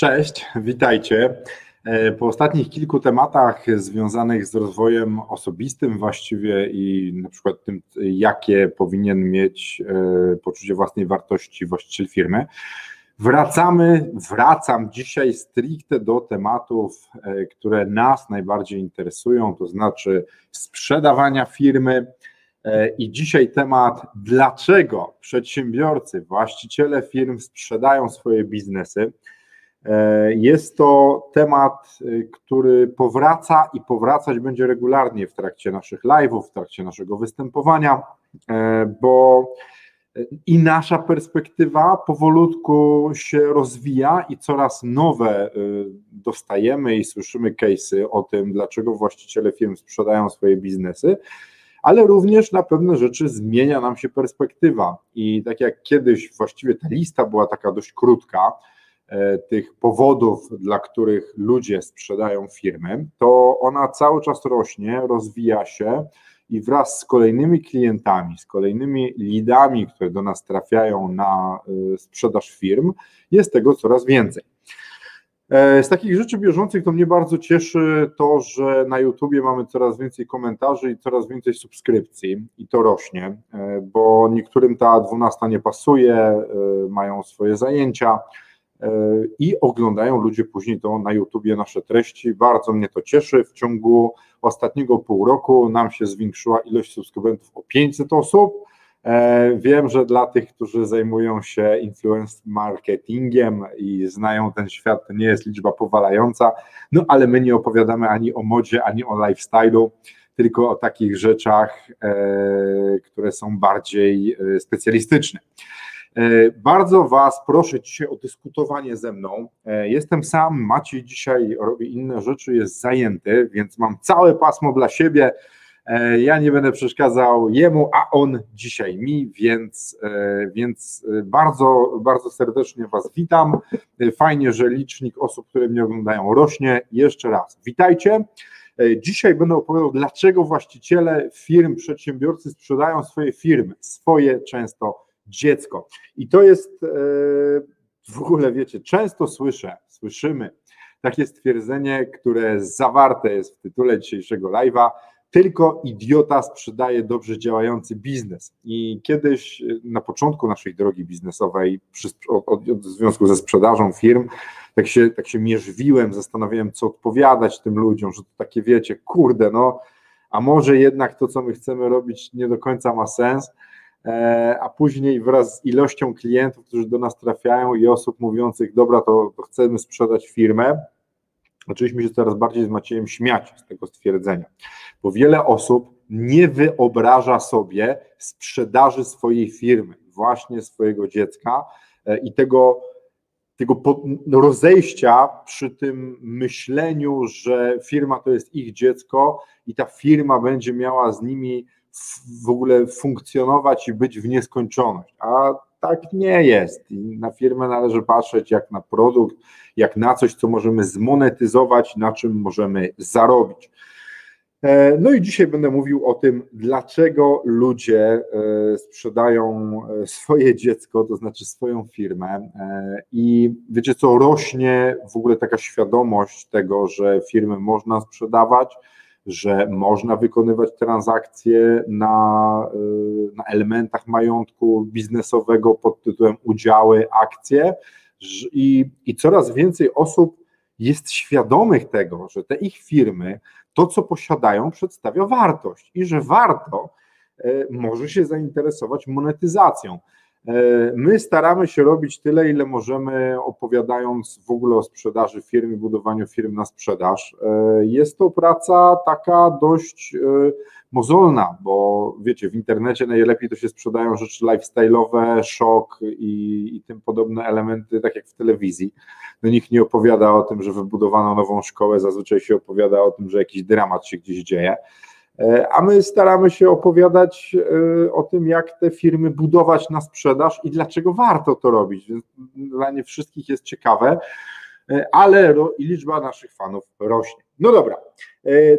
Cześć, witajcie. E, po ostatnich kilku tematach związanych z rozwojem osobistym właściwie i na przykład tym, jakie powinien mieć e, poczucie własnej wartości właściciel firmy, wracamy, wracam dzisiaj stricte do tematów, e, które nas najbardziej interesują, to znaczy sprzedawania firmy, i dzisiaj temat, dlaczego przedsiębiorcy, właściciele firm sprzedają swoje biznesy. E, jest to temat, y, który powraca i powracać będzie regularnie w trakcie naszych live'ów, w trakcie naszego występowania, e, bo i nasza perspektywa powolutku się rozwija i coraz nowe dostajemy i słyszymy case'y o tym, dlaczego właściciele firm sprzedają swoje biznesy, ale również na pewne rzeczy zmienia nam się perspektywa. I tak jak kiedyś właściwie ta lista była taka dość krótka, E, tych powodów, dla których ludzie sprzedają firmy, to ona cały czas rośnie, rozwija się i wraz z kolejnymi klientami, z kolejnymi lidami, które do nas trafiają na e, sprzedaż firm, jest tego coraz więcej. E, z takich rzeczy bieżących to mnie bardzo cieszy to, że na YouTubie mamy coraz więcej komentarzy i coraz więcej subskrypcji i to rośnie, bo niektórym ta dwunasta nie pasuje, mają swoje zajęcia, i oglądają ludzie później to na YouTubie nasze treści. Bardzo mnie to cieszy. W ciągu ostatniego pół roku nam się zwiększyła ilość subskrybentów o 500 osób. E, wiem, że dla tych, którzy zajmują się influence marketingiem i znają ten świat, to nie jest liczba powalająca, no ale my nie opowiadamy ani o modzie, ani o lifestyle'u, tylko o takich rzeczach, e, które są bardziej e, specjalistyczne. E, bardzo Was proszę dzisiaj o dyskutowanie ze mną. E, jestem sam, Maciej dzisiaj robi inne rzeczy, jest zajęty, więc mam całe pasmo dla siebie. E, ja nie będę przeszkadzał jemu, a on dzisiaj mi, więc, więc bardzo, bardzo serdecznie Was witam. Fajnie, że licznik osób, które mnie oglądają, rośnie. Jeszcze raz, witajcie. Dzisiaj będę opowiadał, dlaczego właściciele firm, przedsiębiorcy sprzedają swoje firmy, swoje często dziecko. I to jest e, w ogóle, wiecie, często słyszę, słyszymy takie stwierdzenie, które zawarte jest w tytule dzisiejszego live'a, tylko idiota sprzedaje dobrze działający biznes. I kiedyś e, na początku naszej drogi biznesowej, od, w związku ze sprzedażą firm, tak się, tak się mierzwiłem, zastanawiałem, co odpowiadać tym ludziom, że to takie wiecie, kurde, no, a może jednak to, co my chcemy robić, nie do końca ma sens. E, a później wraz z ilością klientów, którzy do nas trafiają i osób mówiących, dobra, to, chcemy sprzedać firmę, zaczęliśmy się coraz bardziej z Maciejem śmiać z tego stwierdzenia, bo wiele osób nie wyobraża sobie sprzedaży swojej firmy, właśnie swojego dziecka e, i tego, tego rozejścia przy tym myśleniu, że firma to jest ich dziecko i ta firma będzie miała z nimi w ogóle funkcjonować i być w nieskończoność. A tak nie jest. I na firmę należy patrzeć jak na produkt, jak na coś, co możemy zmonetyzować, na czym możemy zarobić. E, no i dzisiaj będę mówił o tym, dlaczego ludzie e, sprzedają e, swoje dziecko, to znaczy swoją firmę. I wiecie co, rośnie w ogóle taka świadomość tego, że firmy można sprzedawać, że można wykonywać transakcje na, y, na elementach majątku biznesowego pod tytułem udziały, akcje i, i coraz więcej osób jest świadomych tego, że te ich firmy, to co posiadają, przedstawia wartość i że warto y, może się zainteresować monetyzacją. My staramy się robić tyle, ile możemy, opowiadając w ogóle o sprzedaży firm i budowaniu firm na sprzedaż. Jest to praca taka dość mozolna, bo wiecie, w internecie najlepiej to się sprzedają rzeczy lifestyle'owe, szok i, i tym podobne elementy, tak jak w telewizji. No nikt nie opowiada o tym, że wybudowano nową szkołę, zazwyczaj się opowiada o tym, że jakiś dramat się gdzieś dzieje. E, a my staramy się opowiadać e, o tym, jak te firmy budować na sprzedaż i dlaczego warto to robić. Więc dla nie wszystkich jest ciekawe, e, ale liczba naszych fanów rośnie. No dobra,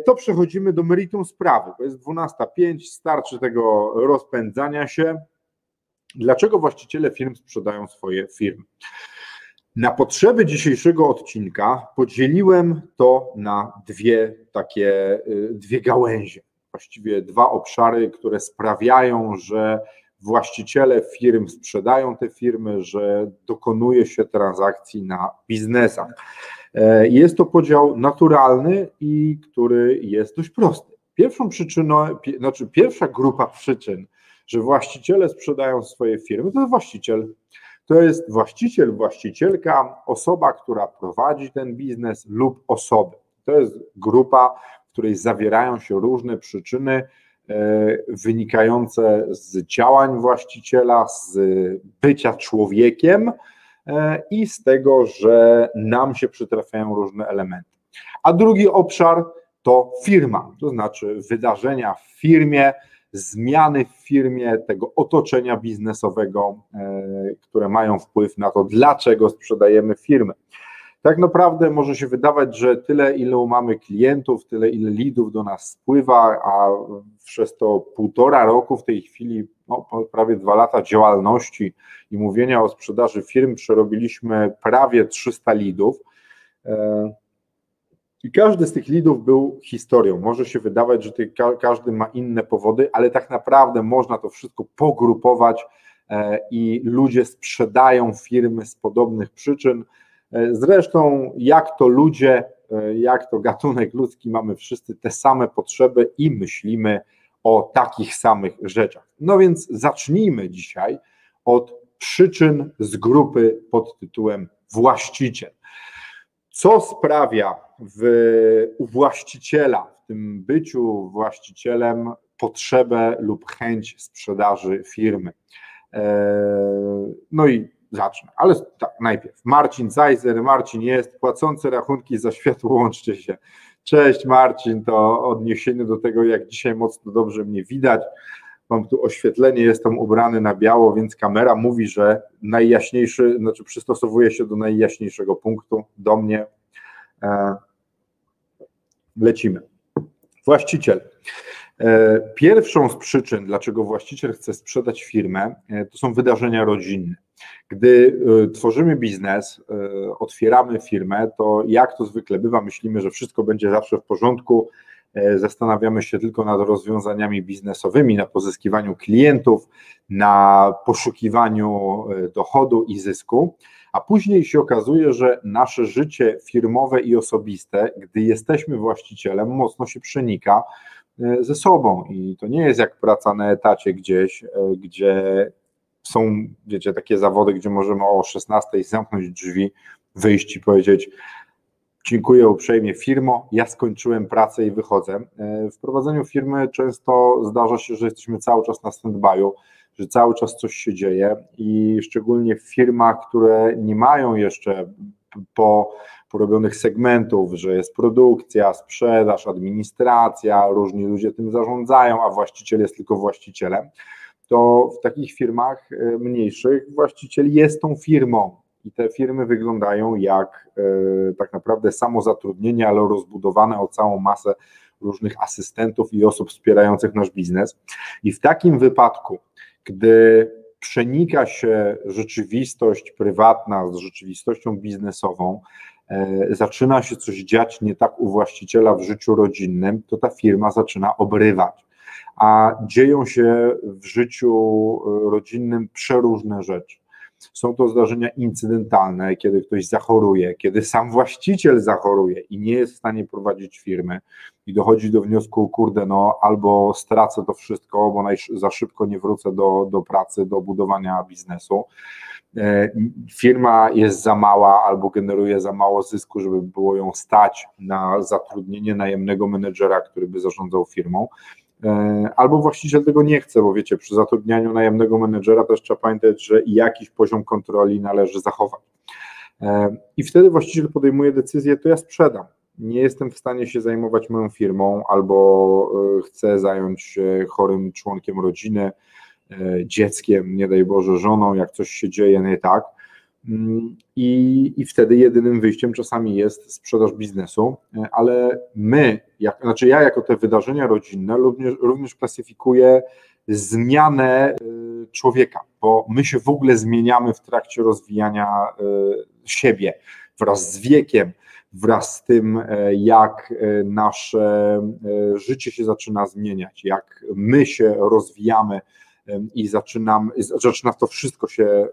to przechodzimy do meritum sprawy. To jest 12.05, starczy tego rozpędzania się. Dlaczego właściciele firm sprzedają swoje firmy? Na potrzeby dzisiejszego odcinka podzieliłem to na dwie takie, dwie gałęzie właściwie dwa obszary, które sprawiają, że właściciele firm sprzedają te firmy, że dokonuje się transakcji na biznesach. E, jest to podział naturalny i który jest dość prosty. Pierwszą przyczyną, znaczy pierwsza grupa przyczyn, że właściciele sprzedają swoje firmy, to jest właściciel. To jest właściciel, właścicielka, osoba, która prowadzi ten biznes lub osoby. To jest grupa, w której zawierają się różne przyczyny e, wynikające z działań właściciela, z bycia człowiekiem e, i z tego, że nam się przytrafiają różne elementy. A drugi obszar to firma, to znaczy wydarzenia w firmie, zmiany w firmie, tego otoczenia biznesowego, e, które mają wpływ na to, dlaczego sprzedajemy firmy tak naprawdę może się wydawać, że tyle, ile mamy klientów, tyle, ile lidów do nas spływa, a przez to półtora roku w tej chwili, no, prawie dwa lata działalności i mówienia o sprzedaży firm, przerobiliśmy prawie 300 lidów. E, I każdy z tych lidów był historią. Może się wydawać, że każdy ma inne powody, ale tak naprawdę można to wszystko pogrupować e, i ludzie sprzedają firmy z podobnych przyczyn. E, zresztą, jak to ludzie, e, jak to gatunek ludzki, mamy wszyscy te same potrzeby i myślimy o takich samych rzeczach. No więc zacznijmy dzisiaj od przyczyn z grupy pod tytułem właściciel. Co sprawia w, u właściciela, w tym byciu właścicielem, potrzebę lub chęć sprzedaży firmy? E, no i zacznę. Ale tak, najpierw Marcin Zajzer. Marcin jest, płacący rachunki za światło, łączcie się. Cześć Marcin, to odniesienie do tego, jak dzisiaj mocno dobrze mnie widać. Mam tu oświetlenie, jestem ubrany na biało, więc kamera mówi, że najjaśniejszy, znaczy przystosowuje się do najjaśniejszego punktu, do mnie. E, lecimy. Właściciel. E, pierwszą z przyczyn, dlaczego właściciel chce sprzedać firmę, e, to są wydarzenia rodzinne. Gdy e, tworzymy biznes, otwieramy firmę, to jak to zwykle bywa, myślimy, że wszystko będzie zawsze w porządku, zastanawiamy się tylko nad rozwiązaniami biznesowymi, na pozyskiwaniu klientów, na poszukiwaniu dochodu i zysku, a później się okazuje, że nasze życie firmowe i osobiste, gdy jesteśmy właścicielem, mocno się przenika ze sobą. I to nie jest jak praca na etacie gdzieś, e, gdzie są, wiecie, takie zawody, gdzie możemy o 16 zamknąć drzwi, wyjść i powiedzieć: Dziękuję uprzejmie, firmo, ja skończyłem pracę i wychodzę. E, w prowadzeniu firmy często zdarza się, że jesteśmy cały czas na stand-by'u, że cały czas coś się dzieje i szczególnie w firmach, które nie mają jeszcze po porobionych segmentów, że jest produkcja, sprzedaż, administracja, różni ludzie tym zarządzają, a właściciel jest tylko właścicielem, to w takich firmach e, mniejszych właściciel jest tą firmą i te firmy wyglądają jak e, tak naprawdę samozatrudnienie, ale rozbudowane o całą masę różnych asystentów i osób wspierających nasz biznes. I w takim wypadku, gdy przenika się rzeczywistość prywatna z rzeczywistością biznesową, e, zaczyna się coś dziać nie tak u właściciela w życiu rodzinnym, to ta firma zaczyna obrywać. A dzieją się w życiu e, rodzinnym przeróżne rzeczy. Są to zdarzenia incydentalne, kiedy ktoś zachoruje, kiedy sam właściciel zachoruje i nie jest w stanie prowadzić firmy i dochodzi do wniosku, kurde, no albo stracę to wszystko, bo za szybko nie wrócę do, do pracy, do budowania biznesu. E, firma jest za mała albo generuje za mało zysku, żeby było ją stać na zatrudnienie najemnego menedżera, który by zarządzał firmą. E, albo właściciel tego nie chce, bo wiecie, przy zatrudnianiu najemnego menedżera też trzeba pamiętać, że jakiś poziom kontroli należy zachować. E, I wtedy właściciel podejmuje decyzję, to ja sprzedam. Nie jestem w stanie się zajmować moją firmą, albo chcę zająć się chorym członkiem rodziny, E, dzieckiem, nie daj Boże, żoną, jak coś się dzieje nie tak. I, I wtedy jedynym wyjściem czasami jest sprzedaż biznesu, ale my, jak, znaczy ja jako te wydarzenia rodzinne również, również klasyfikuję zmianę e, człowieka, bo my się w ogóle zmieniamy w trakcie rozwijania siebie wraz z wiekiem, wraz z tym, jak nasze życie się zaczyna zmieniać, jak my się rozwijamy i zaczynam, zaczyna to wszystko się,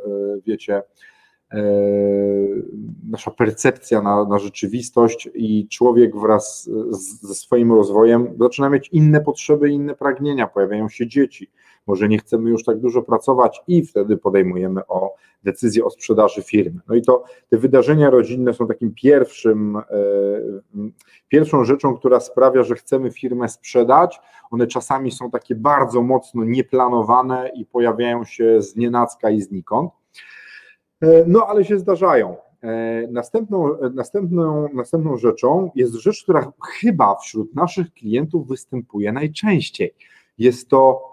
wiecie, nasza percepcja na, na rzeczywistość i człowiek wraz z, ze swoim rozwojem zaczyna mieć inne potrzeby, inne pragnienia, pojawiają się dzieci, może nie chcemy już tak dużo pracować i wtedy podejmujemy o decyzję o sprzedaży firmy. No i to te wydarzenia rodzinne są takim pierwszym, e, pierwszą rzeczą, która sprawia, że chcemy firmę sprzedać. One czasami są takie bardzo mocno nieplanowane i pojawiają się z nienacka i znikąd. E, no ale się zdarzają. E, następną, następną, następną rzeczą jest rzecz, która chyba wśród naszych klientów występuje najczęściej. Jest to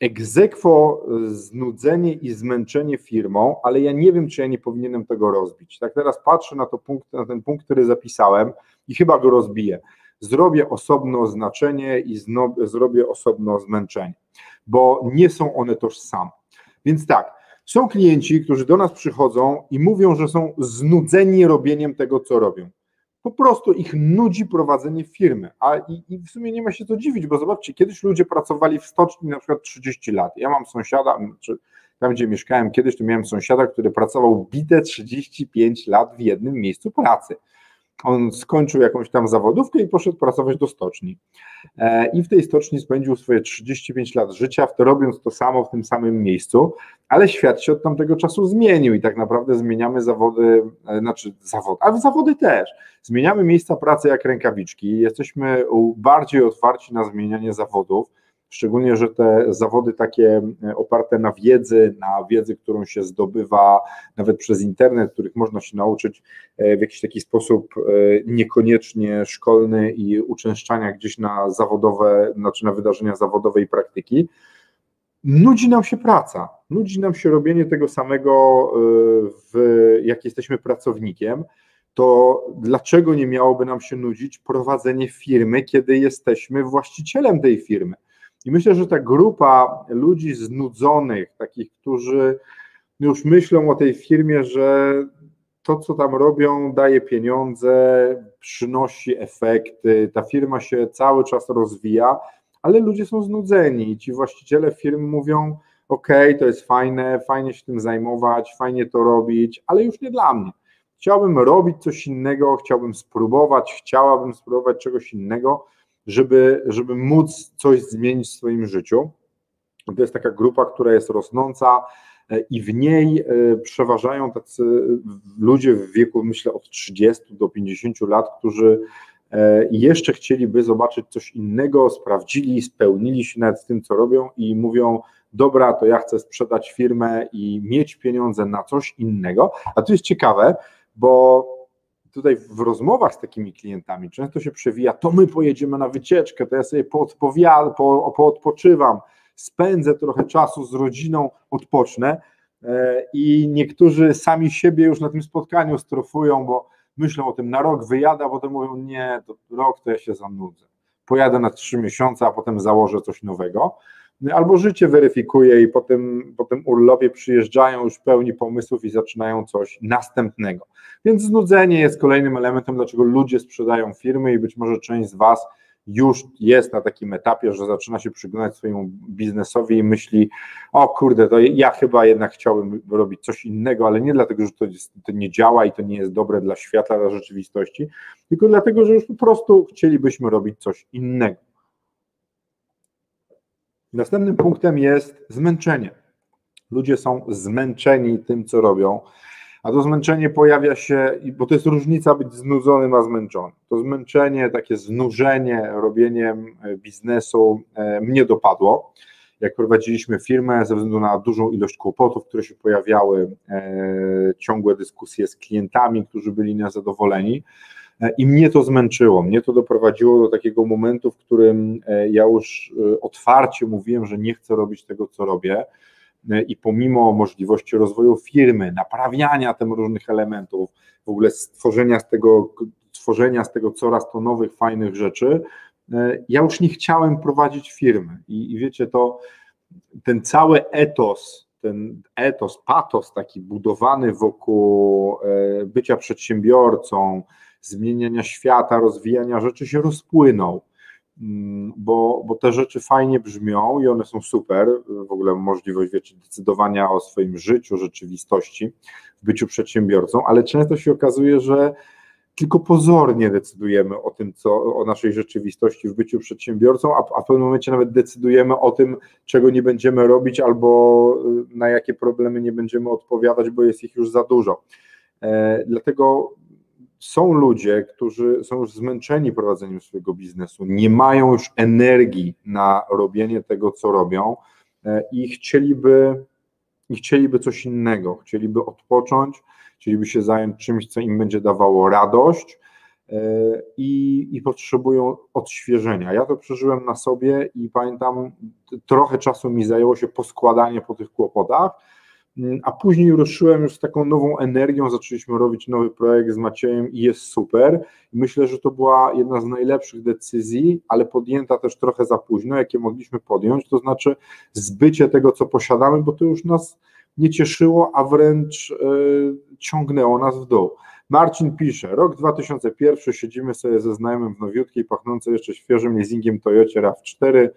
egzekwo znudzenie i zmęczenie firmą, ale ja nie wiem, czy ja nie powinienem tego rozbić. Tak teraz patrzę na, to punkt, na ten punkt, który zapisałem i chyba go rozbiję. Zrobię osobno oznaczenie i zno, zrobię osobno zmęczenie, bo nie są one tożsame. Więc tak, są klienci, którzy do nas przychodzą i mówią, że są znudzeni robieniem tego, co robią po prostu ich nudzi prowadzenie firmy. A i, i, w sumie nie ma się co dziwić, bo zobaczcie, kiedyś ludzie pracowali w stoczni na przykład 30 lat. Ja mam sąsiada, czy tam gdzie mieszkałem kiedyś, to miałem sąsiada, który pracował bite 35 lat w jednym miejscu pracy. On skończył jakąś tam zawodówkę i poszedł pracować do stoczni. E, I w tej stoczni spędził swoje 35 lat życia, robiąc to samo w tym samym miejscu, ale świat się od tamtego czasu zmienił i tak naprawdę zmieniamy zawody, e, znaczy zawody, ale zawody też. Zmieniamy miejsca pracy jak rękawiczki, jesteśmy bardziej otwarci na zmienianie zawodów Szczególnie, że te zawody takie e, oparte na wiedzy, na wiedzy, którą się zdobywa nawet przez internet, których można się nauczyć e, w jakiś taki sposób e, niekoniecznie szkolny i uczęszczania gdzieś na zawodowe, znaczy na wydarzenia zawodowe i praktyki, nudzi nam się praca, nudzi nam się robienie tego samego, w, jak jesteśmy pracownikiem, to dlaczego nie miałoby nam się nudzić prowadzenie firmy, kiedy jesteśmy właścicielem tej firmy? I myślę, że ta grupa ludzi znudzonych, takich, którzy już myślą o tej firmie, że to, co tam robią, daje pieniądze, przynosi efekty, ta firma się cały czas rozwija, ale ludzie są znudzeni ci właściciele firm mówią: OK, to jest fajne, fajnie się tym zajmować, fajnie to robić, ale już nie dla mnie. Chciałbym robić coś innego, chciałbym spróbować, chciałabym spróbować czegoś innego żeby, żeby móc coś zmienić w swoim życiu. To jest taka grupa, która jest rosnąca e, i w niej e, przeważają tacy ludzie w wieku, myślę, od 30 do 50 lat, którzy e, jeszcze chcieliby zobaczyć coś innego, sprawdzili, spełnili się z tym, co robią i mówią, dobra, to ja chcę sprzedać firmę i mieć pieniądze na coś innego. A to jest ciekawe, bo tutaj w rozmowach z takimi klientami często się przewija, to my pojedziemy na wycieczkę, to ja sobie poodpowiadam, po, poodpoczywam, spędzę trochę czasu z rodziną, odpocznę e, i niektórzy sami siebie już na tym spotkaniu strofują, bo myślą o tym na rok wyjada, a potem mówią nie, to rok to ja się zanudzę. Pojadę na trzy miesiące, a potem założę coś nowego albo życie weryfikuje i po tym, po tym urlopie przyjeżdżają już pełni pomysłów i zaczynają coś następnego. Więc znudzenie jest kolejnym elementem, dlaczego ludzie sprzedają firmy i być może część z Was już jest na takim etapie, że zaczyna się przyglądać swojemu biznesowi i myśli, o kurde, to ja chyba jednak chciałbym robić coś innego, ale nie dlatego, że to, jest, to nie działa i to nie jest dobre dla świata, dla rzeczywistości, tylko dlatego, że już po prostu chcielibyśmy robić coś innego. Następnym punktem jest zmęczenie. Ludzie są zmęczeni tym, co robią, a to zmęczenie pojawia się, bo to jest różnica być znudzonym a zmęczonym. To zmęczenie, takie znużenie robieniem e, biznesu e, mnie dopadło. Jak prowadziliśmy firmę, ze względu na dużą ilość kłopotów, które się pojawiały, e, ciągłe dyskusje z klientami, którzy byli niezadowoleni, i mnie to zmęczyło. Mnie to doprowadziło do takiego momentu, w którym ja już otwarcie mówiłem, że nie chcę robić tego, co robię i pomimo możliwości rozwoju firmy, naprawiania tam różnych elementów, w ogóle stworzenia z tego, tworzenia z tego coraz to nowych, fajnych rzeczy, e, ja już nie chciałem prowadzić firmy. I, i wiecie, to ten cały etos, ten etos, patos taki budowany wokół e, bycia przedsiębiorcą, zmieniania świata, rozwijania rzeczy się rozpłynął. Mm, bo, bo te rzeczy fajnie brzmią i one są super, w ogóle możliwość wiecie, decydowania o swoim życiu, rzeczywistości, w byciu przedsiębiorcą, ale często się okazuje, że tylko pozornie decydujemy o tym, co o naszej rzeczywistości w byciu przedsiębiorcą, a, a w pewnym momencie nawet decydujemy o tym, czego nie będziemy robić albo y, na jakie problemy nie będziemy odpowiadać, bo jest ich już za dużo. E, dlatego są ludzie, którzy są już zmęczeni prowadzeniem swojego biznesu, nie mają już energii na robienie tego, co robią e, i chcieliby, i chcieliby coś innego, chcieliby odpocząć, chcieliby się zająć czymś, co im będzie dawało radość e, i, i potrzebują odświeżenia. Ja to przeżyłem na sobie i pamiętam, trochę czasu mi zajęło się poskładanie po tych kłopotach, a później ruszyłem już z taką nową energią, zaczęliśmy robić nowy projekt z Maciejem i jest super. Myślę, że to była jedna z najlepszych decyzji, ale podjęta też trochę za późno, jakie mogliśmy podjąć, to znaczy zbycie tego, co posiadamy, bo to już nas nie cieszyło, a wręcz yy, ciągnęło nas w dół. Marcin pisze, rok 2001, siedzimy sobie ze znajomym w nowiutkiej, pachnącej jeszcze świeżym leasingiem Toyota RAV4,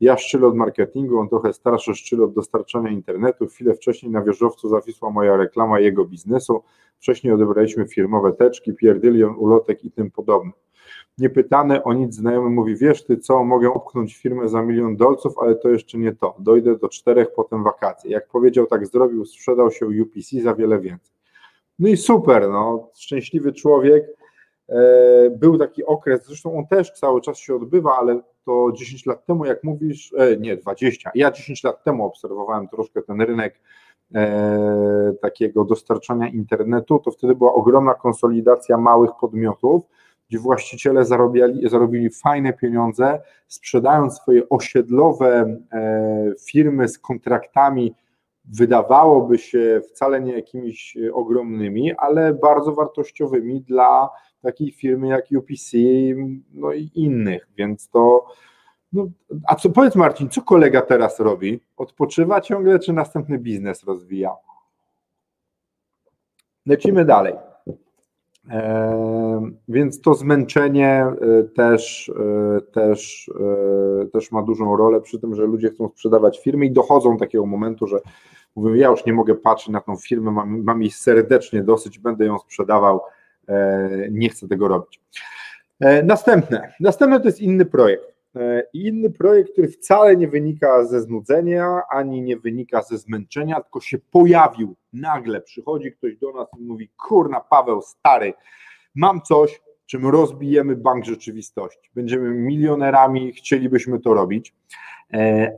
ja szczyle od marketingu, on trochę starszy szczyle od dostarczania internetu. Chwilę wcześniej na wieżowcu zawisła moja reklama jego biznesu. Wcześniej odebraliśmy firmowe teczki, pierdylion, ulotek i tym podobne. Niepytany o nic znajomy mówi, wiesz ty co, mogę upchnąć firmę za milion dolców, ale to jeszcze nie to. Dojdę do czterech, potem wakacje. Jak powiedział, tak zrobił, sprzedał się UPC za wiele więcej. No i super, no, szczęśliwy człowiek. E, był taki okres, zresztą on też cały czas się odbywa, ale to 10 lat temu, jak mówisz, e, nie 20, ja 10 lat temu obserwowałem troszkę ten rynek e, takiego dostarczania internetu, to wtedy była ogromna konsolidacja małych podmiotów, gdzie właściciele zarobiali, zarobili fajne pieniądze, sprzedając swoje osiedlowe firmy z kontraktami, wydawałoby się wcale nie jakimiś ogromnymi, ale bardzo wartościowymi dla takiej firmy jak UPC, no i innych, więc to. No, a co powiedz Marcin, co kolega teraz robi? Odpoczywa ciągle, czy następny biznes rozwija? Lecimy dalej. E, więc to zmęczenie e, też, e, też, e, też ma dużą rolę przy tym, że ludzie chcą sprzedawać firmy i dochodzą do takiego momentu, że mówią, ja już nie mogę patrzeć na tą firmę, mam, mam jej serdecznie dosyć, będę ją sprzedawał nie chcę tego robić. E, następne. Następne to jest inny projekt. E, inny projekt, który wcale nie wynika ze znudzenia, ani nie wynika ze zmęczenia, tylko się pojawił nagle. Przychodzi ktoś do nas i mówi: Kurna, Paweł, stary, mam coś, czym rozbijemy bank rzeczywistości. Będziemy milionerami, chcielibyśmy to robić,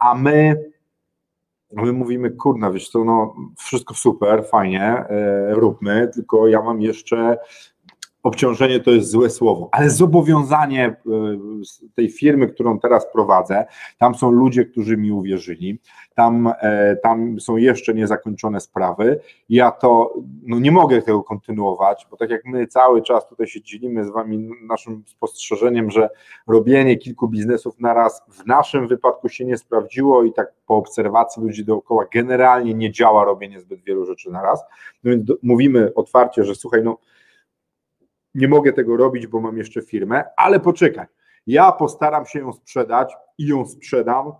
a my my mówimy, kurna, wiesz co, no wszystko super, fajnie, róbmy, tylko ja mam jeszcze obciążenie to jest złe słowo, ale zobowiązanie e, tej firmy, którą teraz prowadzę, tam są ludzie, którzy mi uwierzyli, tam, e, tam są jeszcze niezakończone sprawy. Ja to no nie mogę tego kontynuować, bo tak jak my cały czas tutaj się dzielimy z Wami naszym spostrzeżeniem, że robienie kilku biznesów na raz w naszym wypadku się nie sprawdziło i tak po obserwacji ludzi dookoła generalnie nie działa robienie zbyt wielu rzeczy na raz. No więc mówimy otwarcie, że słuchaj, no nie mogę tego robić, bo mam jeszcze firmę, ale poczekaj. Ja postaram się ją sprzedać i ją sprzedam,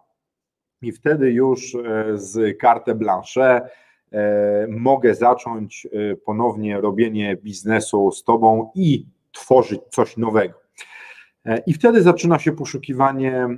i wtedy już e, z carte blanche e, mogę zacząć e, ponownie robienie biznesu z Tobą i tworzyć coś nowego. I wtedy zaczyna się poszukiwanie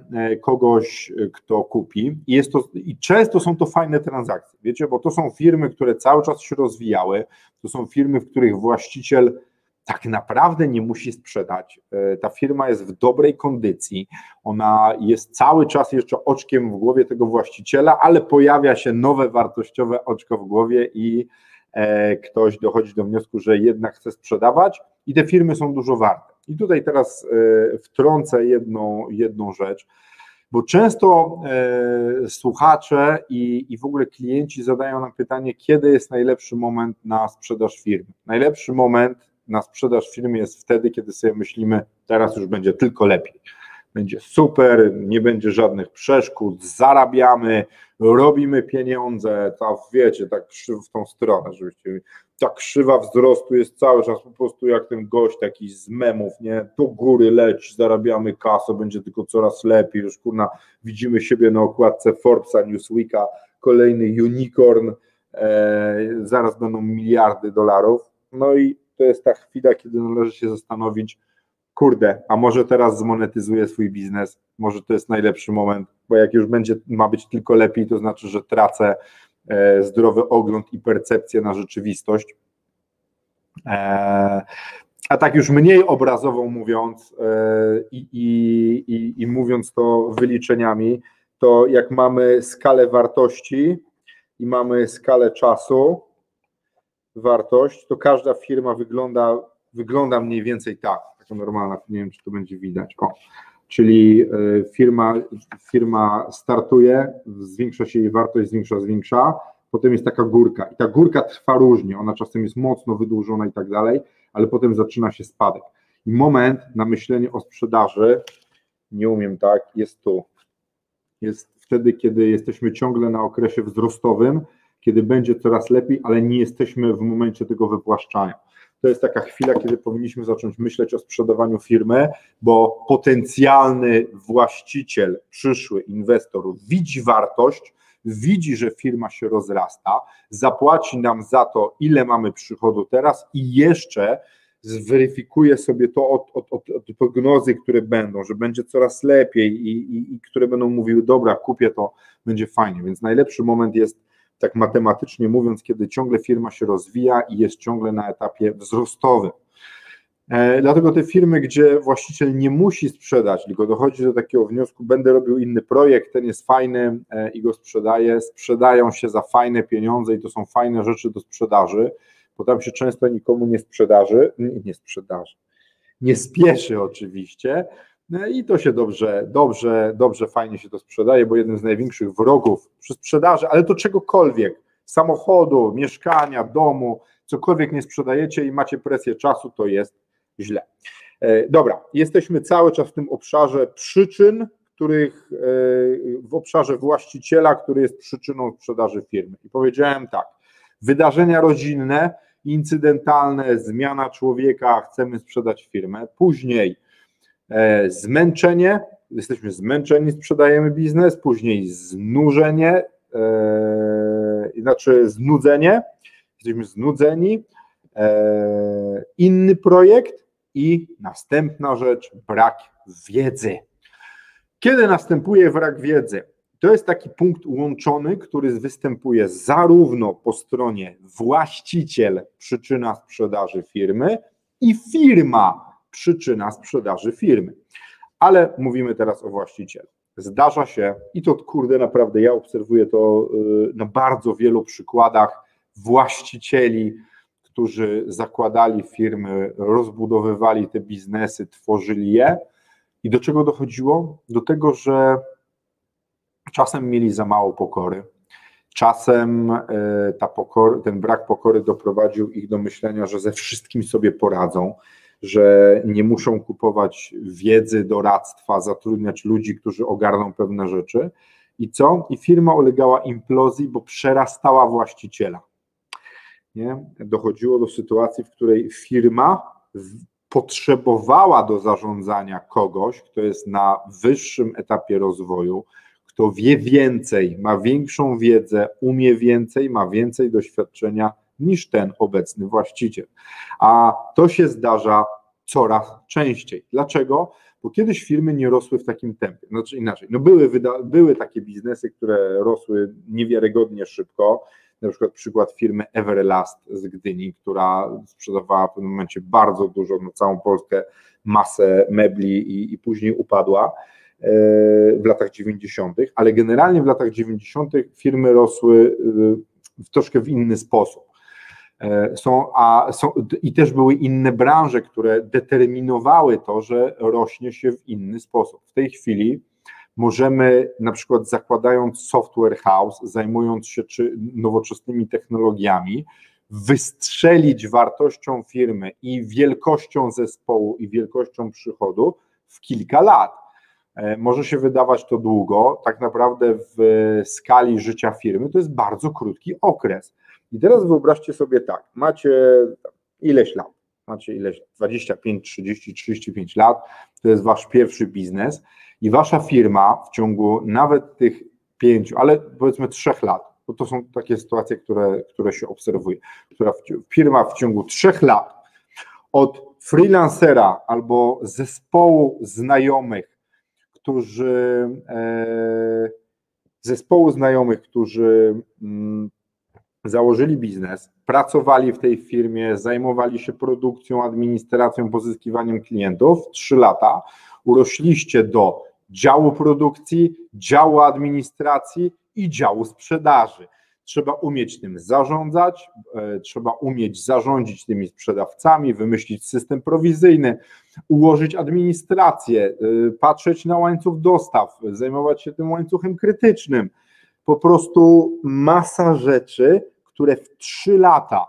kogoś, kto kupi. I, jest to, I często są to fajne transakcje, wiecie, bo to są firmy, które cały czas się rozwijały, to są firmy, w których właściciel tak naprawdę nie musi sprzedać. E, ta firma jest w dobrej kondycji, ona jest cały czas jeszcze oczkiem w głowie tego właściciela, ale pojawia się nowe wartościowe oczko w głowie i e, ktoś dochodzi do wniosku, że jednak chce sprzedawać i te firmy są dużo warte. I tutaj teraz e, wtrącę jedną, jedną rzecz, bo często słuchacze i, i w ogóle klienci zadają nam pytanie, kiedy jest najlepszy moment na sprzedaż firmy. Najlepszy moment na sprzedaż firmy jest wtedy, kiedy sobie myślimy, teraz już będzie tylko lepiej. Będzie super, nie będzie żadnych przeszkód, zarabiamy, robimy pieniądze, ta, wiecie, tak w tą stronę, żebyście ta krzywa wzrostu jest cały czas po prostu jak ten gość taki z memów, nie, do góry leci, zarabiamy kasę, będzie tylko coraz lepiej, już kurna, widzimy siebie na okładce Forbesa, Newsweeka, kolejny unicorn, e, zaraz będą miliardy dolarów, no i to jest ta chwila, kiedy należy się zastanowić, kurde, a może teraz zmonetyzuję swój biznes, może to jest najlepszy moment, bo jak już będzie, ma być tylko lepiej, to znaczy, że tracę e, zdrowy ogląd i percepcję na rzeczywistość. E, a tak już mniej obrazowo mówiąc e, i, i, i, mówiąc to wyliczeniami, to jak mamy skalę wartości i mamy skalę czasu, wartość, to każda firma wygląda, wygląda mniej więcej tak, taka normalna, nie wiem czy to będzie widać. O, czyli e, firma, firma startuje, zwiększa się jej wartość, zwiększa, zwiększa, potem jest taka górka i ta górka trwa różnie, ona czasem jest mocno wydłużona i tak dalej, ale potem zaczyna się spadek. I moment na myślenie o sprzedaży, nie umiem tak, jest tu. Jest wtedy, kiedy jesteśmy ciągle na okresie wzrostowym, kiedy będzie coraz lepiej, ale nie jesteśmy w momencie tego wypłaszczania. To jest taka chwila, kiedy powinniśmy zacząć myśleć o sprzedawaniu firmy, bo potencjalny właściciel, przyszły inwestor widzi wartość, widzi, że firma się rozrasta, zapłaci nam za to, ile mamy przychodu teraz i jeszcze zweryfikuje sobie to od, od, od, od prognozy, które będą, że będzie coraz lepiej i, i, i które będą mówiły, dobra, kupię to, będzie fajnie. Więc najlepszy moment jest tak matematycznie mówiąc, kiedy ciągle firma się rozwija i jest ciągle na etapie wzrostowym. E, dlatego te firmy, gdzie właściciel nie musi sprzedać, tylko dochodzi do takiego wniosku, będę robił inny projekt, ten jest fajny e, i go sprzedaję, sprzedają się za fajne pieniądze i to są fajne rzeczy do sprzedaży, bo tam się często nikomu nie sprzedaży, nie, nie sprzedaży, nie spieszy oczywiście, i to się dobrze, dobrze, dobrze, fajnie się to sprzedaje, bo jeden z największych wrogów przy sprzedaży, ale to czegokolwiek, samochodu, mieszkania, domu, cokolwiek nie sprzedajecie i macie presję czasu, to jest źle. E, dobra, jesteśmy cały czas w tym obszarze przyczyn, których e, w obszarze właściciela, który jest przyczyną sprzedaży firmy. I powiedziałem tak, wydarzenia rodzinne, incydentalne, zmiana człowieka, chcemy sprzedać firmę. Później zmęczenie, jesteśmy zmęczeni, sprzedajemy biznes, później znużenie, e, znaczy znudzenie, jesteśmy znudzeni, e, inny projekt i następna rzecz, brak wiedzy. Kiedy następuje brak wiedzy? To jest taki punkt łączony, który występuje zarówno po stronie właściciel, przyczyna sprzedaży firmy i firma, przyczyna sprzedaży firmy. Ale mówimy teraz o właścicielu. Zdarza się, i to kurde, naprawdę ja obserwuję to y, na bardzo wielu przykładach właścicieli, którzy zakładali firmy, rozbudowywali te biznesy, tworzyli je. I do czego dochodziło? Do tego, że czasem mieli za mało pokory. Czasem y, ta pokory, ten brak pokory doprowadził ich do myślenia, że ze wszystkim sobie poradzą, że nie muszą kupować wiedzy, doradztwa, zatrudniać ludzi, którzy ogarną pewne rzeczy. I co? I firma ulegała implozji, bo przerastała właściciela. Nie? Dochodziło do sytuacji, w której firma potrzebowała do zarządzania kogoś, kto jest na wyższym etapie rozwoju, kto wie więcej, ma większą wiedzę, umie więcej, ma więcej doświadczenia niż ten obecny właściciel. A to się zdarza coraz częściej. Dlaczego? Bo kiedyś firmy nie rosły w takim tempie. Znaczy inaczej, no były, były takie biznesy, które rosły niewiarygodnie szybko. Na przykład przykład firmy Everlast z Gdyni, która sprzedawała w pewnym momencie bardzo dużo na całą Polskę masę mebli i, i później upadła e, w latach 90., ale generalnie w latach 90. firmy rosły e, w troszkę w inny sposób. E, są, a są, I też były inne branże, które determinowały to, że rośnie się w inny sposób. W tej chwili możemy, na przykład zakładając software house, zajmując się nowoczesnymi technologiami, wystrzelić wartością firmy i wielkością zespołu i wielkością przychodu w kilka lat. E, może się wydawać to długo, tak naprawdę w skali życia firmy to jest bardzo krótki okres. I teraz wyobraźcie sobie tak, macie ileś lat, macie ileś, 25, 30, 35 lat, to jest wasz pierwszy biznes i wasza firma w ciągu nawet tych pięciu, ale powiedzmy trzech lat, bo to są takie sytuacje, które, które się obserwuje, która firma w ciągu trzech lat od freelancera albo zespołu znajomych, którzy e, zespołu znajomych, którzy mm, założyli biznes, pracowali w tej firmie, zajmowali się produkcją, administracją, pozyskiwaniem klientów, trzy lata, urośliście do działu produkcji, działu administracji i działu sprzedaży. Trzeba umieć tym zarządzać, e, trzeba umieć zarządzić tymi sprzedawcami, wymyślić system prowizyjny, ułożyć administrację, e, patrzeć na łańcuch dostaw, zajmować się tym łańcuchem krytycznym. Po prostu masa rzeczy, które w trzy lata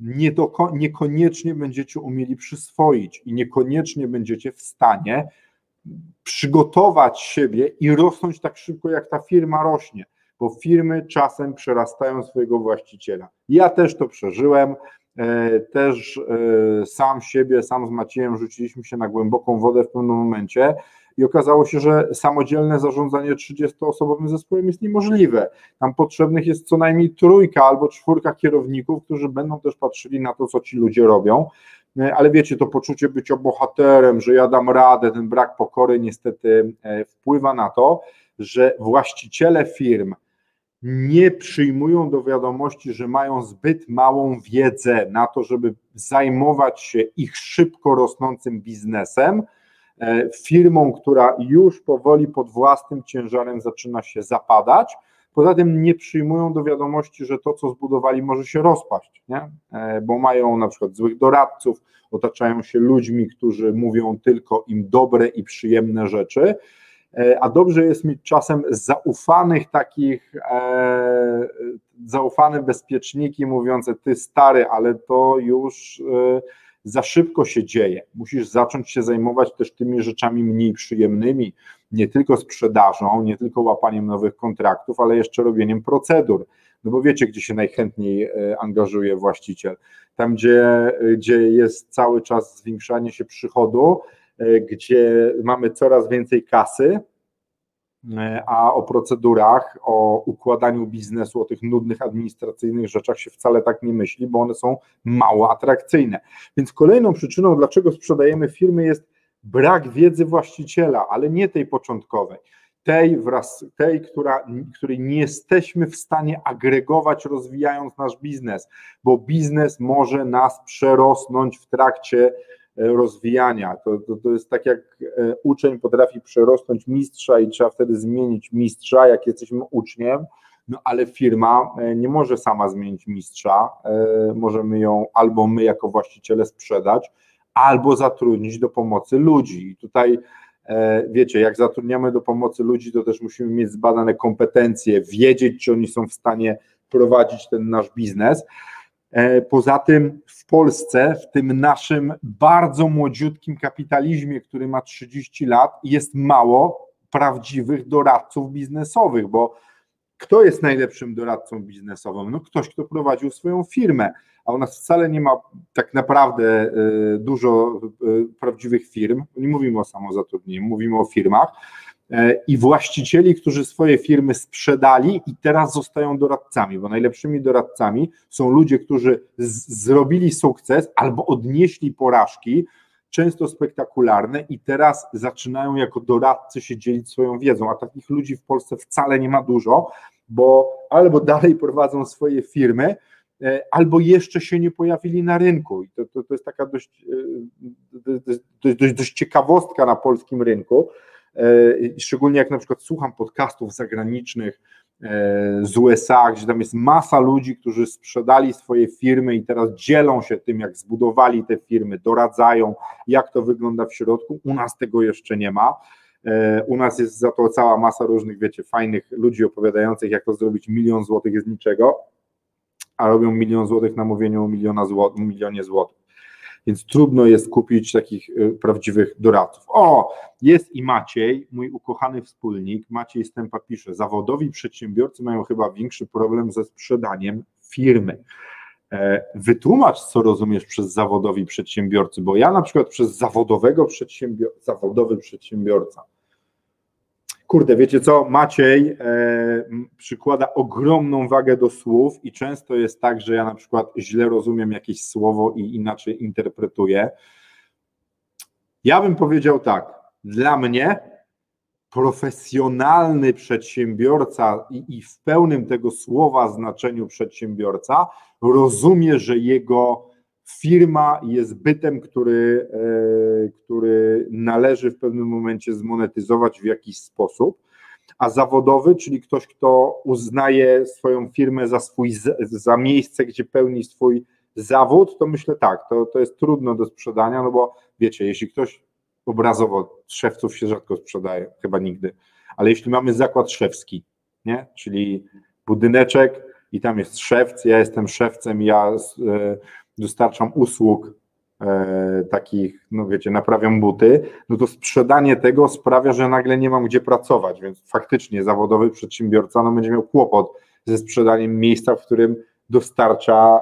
nie do, niekoniecznie będziecie umieli przyswoić i niekoniecznie będziecie w stanie przygotować siebie i rosnąć tak szybko, jak ta firma rośnie, bo firmy czasem przerastają swojego właściciela. Ja też to przeżyłem, e, też e, sam siebie, sam z Maciejem rzuciliśmy się na głęboką wodę w pewnym momencie i okazało się, że samodzielne zarządzanie 30-osobowym zespołem jest niemożliwe. Tam potrzebnych jest co najmniej trójka albo czwórka kierowników, którzy będą też patrzyli na to, co ci ludzie robią. E, ale wiecie, to poczucie bycia bohaterem, że ja dam radę, ten brak pokory niestety e, wpływa na to, że właściciele firm nie przyjmują do wiadomości, że mają zbyt małą wiedzę na to, żeby zajmować się ich szybko rosnącym biznesem, firmą, która już powoli pod własnym ciężarem zaczyna się zapadać. Poza tym nie przyjmują do wiadomości, że to, co zbudowali, może się rozpaść, nie? E, bo mają na przykład złych doradców, otaczają się ludźmi, którzy mówią tylko im dobre i przyjemne rzeczy. E, a dobrze jest mieć czasem zaufanych takich, e, zaufane bezpieczniki mówiące, ty stary, ale to już e, za szybko się dzieje. Musisz zacząć się zajmować też tymi rzeczami mniej przyjemnymi, nie tylko sprzedażą, nie tylko łapaniem nowych kontraktów, ale jeszcze robieniem procedur. No bo wiecie, gdzie się najchętniej e, angażuje właściciel. Tam, gdzie, gdzie jest cały czas zwiększanie się przychodu, e, gdzie mamy coraz więcej kasy, E, a o procedurach, o układaniu biznesu, o tych nudnych administracyjnych rzeczach się wcale tak nie myśli, bo one są mało atrakcyjne. Więc kolejną przyczyną, dlaczego sprzedajemy firmy, jest brak wiedzy właściciela, ale nie tej początkowej. Tej, wraz, tej która, której nie jesteśmy w stanie agregować, rozwijając nasz biznes, bo biznes może nas przerosnąć w trakcie E, rozwijania. To, to, to jest tak jak e, uczeń potrafi przerosnąć mistrza i trzeba wtedy zmienić mistrza, jak jesteśmy uczniem, no ale firma e, nie może sama zmienić mistrza, możemy ją albo my jako właściciele sprzedać, albo zatrudnić do pomocy ludzi. I tutaj wiecie, jak zatrudniamy do pomocy ludzi, to też musimy mieć zbadane kompetencje, wiedzieć, czy oni są w stanie prowadzić ten nasz biznes. E, poza tym w Polsce, w tym naszym bardzo młodziutkim kapitalizmie, który ma 30 lat, jest mało prawdziwych doradców biznesowych, bo kto jest najlepszym doradcą biznesowym? No ktoś, kto prowadził swoją firmę, a u nas wcale nie ma tak naprawdę y, dużo y, prawdziwych firm. Nie mówimy o samozatrudnieniu, mówimy o firmach e, i właścicieli, którzy swoje firmy sprzedali i teraz zostają doradcami, bo najlepszymi doradcami są ludzie, którzy zrobili sukces albo odnieśli porażki, często spektakularne i teraz zaczynają jako doradcy się dzielić swoją wiedzą, a takich ludzi w Polsce wcale nie ma dużo, bo albo dalej prowadzą swoje firmy, e, albo jeszcze się nie pojawili na rynku. I to, to, to jest taka dość, e, dość, dość, dość ciekawostka na polskim rynku, e, szczególnie jak na przykład słucham podcastów zagranicznych, E, z USA, gdzie tam jest masa ludzi, którzy sprzedali swoje firmy i teraz dzielą się tym, jak zbudowali te firmy, doradzają, jak to wygląda w środku. U nas tego jeszcze nie ma. E, u nas jest za to cała masa różnych, wiecie, fajnych ludzi opowiadających, jak to zrobić milion złotych z niczego, a robią milion złotych na mówieniu o miliona złot, milionie złotych więc trudno jest kupić takich y, prawdziwych doradców. O, jest i Maciej, mój ukochany wspólnik. Maciej Stępa pisze, zawodowi przedsiębiorcy mają chyba większy problem ze sprzedaniem firmy. E, wytłumacz, co rozumiesz przez zawodowi przedsiębiorcy, bo ja na przykład przez zawodowego przedsiębior zawodowy przedsiębiorca Kurde, wiecie co, Maciej e, przykłada ogromną wagę do słów i często jest tak, że ja na przykład źle rozumiem jakieś słowo i inaczej interpretuję. Ja bym powiedział tak, dla mnie profesjonalny przedsiębiorca i, i w pełnym tego słowa znaczeniu przedsiębiorca rozumie, że jego firma jest bytem, który, e, który należy w pewnym momencie zmonetyzować w jakiś sposób, a zawodowy, czyli ktoś, kto uznaje swoją firmę za swój, za miejsce, gdzie pełni swój zawód, to myślę tak, to, to jest trudno do sprzedania, no bo wiecie, jeśli ktoś obrazowo, szewców się rzadko sprzedaje, chyba nigdy, ale jeśli mamy zakład szewski, nie? czyli budyneczek i tam jest szewc, ja jestem szewcem, ja e, dostarczam usług e, takich, no wiecie, naprawiam buty, no to sprzedanie tego sprawia, że nagle nie mam gdzie pracować, więc faktycznie zawodowy przedsiębiorca no, będzie miał kłopot ze sprzedaniem miejsca, w którym dostarcza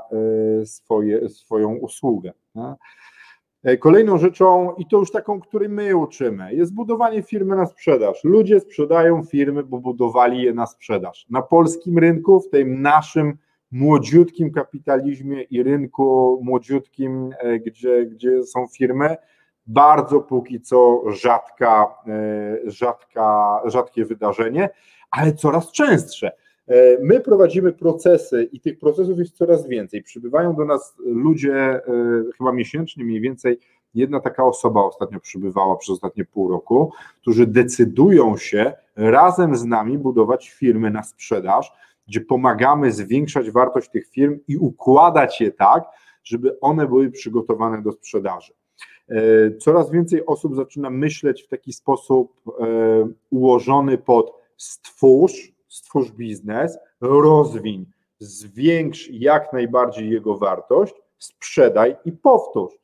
e, swoje, swoją usługę. Nie? E, kolejną rzeczą, i to już taką, której my uczymy, jest budowanie firmy na sprzedaż. Ludzie sprzedają firmy, bo budowali je na sprzedaż. Na polskim rynku, w tym naszym młodziutkim kapitalizmie i rynku młodziutkim, e, gdzie, gdzie są firmy, bardzo póki co rzadka, e, rzadka, rzadkie wydarzenie, ale coraz częstsze. E, my prowadzimy procesy i tych procesów jest coraz więcej. Przybywają do nas ludzie chyba miesięcznie mniej więcej. Jedna taka osoba ostatnio przybywała przez ostatnie pół roku, którzy decydują się razem z nami budować firmy na sprzedaż gdzie pomagamy zwiększać wartość tych firm i układać je tak, żeby one były przygotowane do sprzedaży. E, coraz więcej osób zaczyna myśleć w taki sposób e, ułożony pod stwórz, stwórz biznes, rozwiń, zwiększ jak najbardziej jego wartość, sprzedaj i powtórz.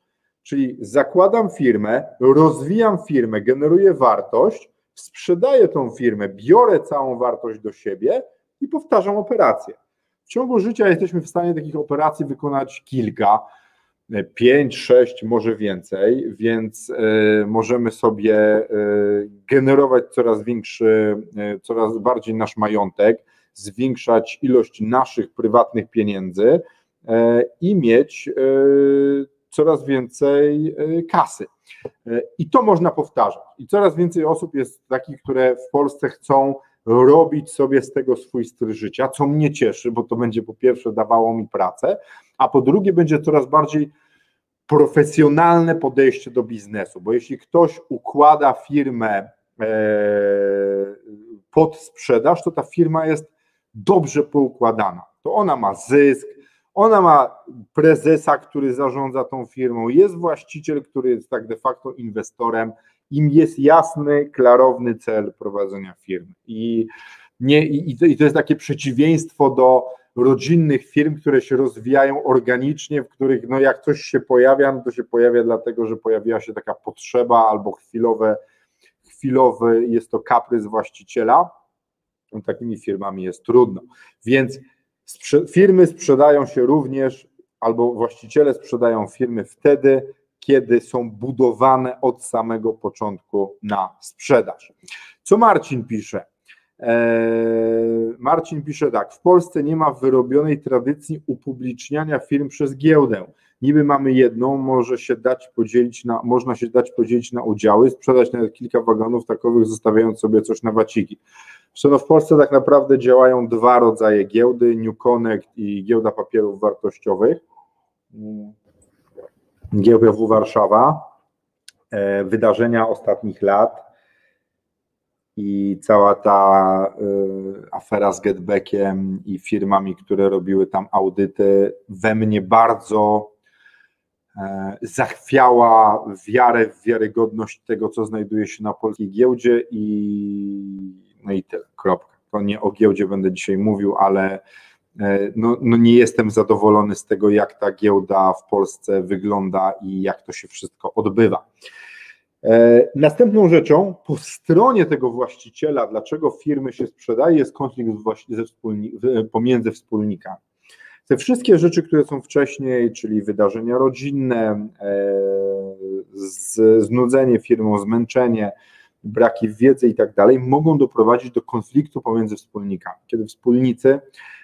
Czyli zakładam firmę, rozwijam firmę, generuję wartość, sprzedaję tą firmę, biorę całą wartość do siebie i powtarzam operację. W ciągu życia jesteśmy w stanie takich operacji wykonać kilka, e, pięć, sześć, może więcej, więc y, możemy sobie y, generować coraz większy, coraz bardziej nasz majątek, zwiększać ilość naszych prywatnych pieniędzy i mieć coraz więcej kasy. I to można powtarzać. I coraz więcej osób jest takich, które w Polsce chcą robić sobie z tego swój styl życia, co mnie cieszy, bo to będzie po pierwsze dawało mi pracę, a po drugie będzie coraz bardziej profesjonalne podejście do biznesu, bo jeśli ktoś układa firmę e, pod sprzedaż, to ta firma jest dobrze poukładana. To ona ma zysk, ona ma prezesa, który zarządza tą firmą, jest właściciel, który jest tak de facto inwestorem, im jest jasny, klarowny cel prowadzenia firmy. I, nie, i, i to jest takie przeciwieństwo do rodzinnych firm, które się rozwijają organicznie, w których no jak coś się pojawia, no to się pojawia dlatego, że pojawiła się taka potrzeba albo chwilowe, chwilowy jest to kaprys właściciela. takimi firmami jest trudno. Więc sprze firmy sprzedają się również, albo właściciele sprzedają firmy wtedy, kiedy są budowane od samego początku na sprzedaż. Co Marcin pisze? Eee, Marcin pisze tak, w Polsce nie ma wyrobionej tradycji upubliczniania firm przez giełdę. Niby mamy jedną, może się dać podzielić na, można się dać podzielić na udziały, sprzedać nawet kilka wagonów takowych, zostawiając sobie coś na waciki. No w Polsce tak naprawdę działają dwa rodzaje giełdy, New Connect i giełda papierów wartościowych. GPW Warszawa, e, wydarzenia ostatnich lat i cała ta e, afera z Getbackiem i firmami, które robiły tam audyty, we mnie bardzo e, zachwiała wiarę w wiarygodność tego, co znajduje się na polskiej giełdzie i no i tyle, kropka. To nie o giełdzie będę dzisiaj mówił, ale no, no nie jestem zadowolony z tego, jak ta giełda w Polsce wygląda i jak to się wszystko odbywa. E, następną rzeczą po stronie tego właściciela, dlaczego firmy się sprzedaje, jest konflikt pomiędzy wspólnikami. Te wszystkie rzeczy, które są wcześniej, czyli wydarzenia rodzinne, e, znudzenie firmą, zmęczenie, braki wiedzy i tak dalej, mogą doprowadzić do konfliktu pomiędzy wspólnikami. Kiedy wspólnicy E,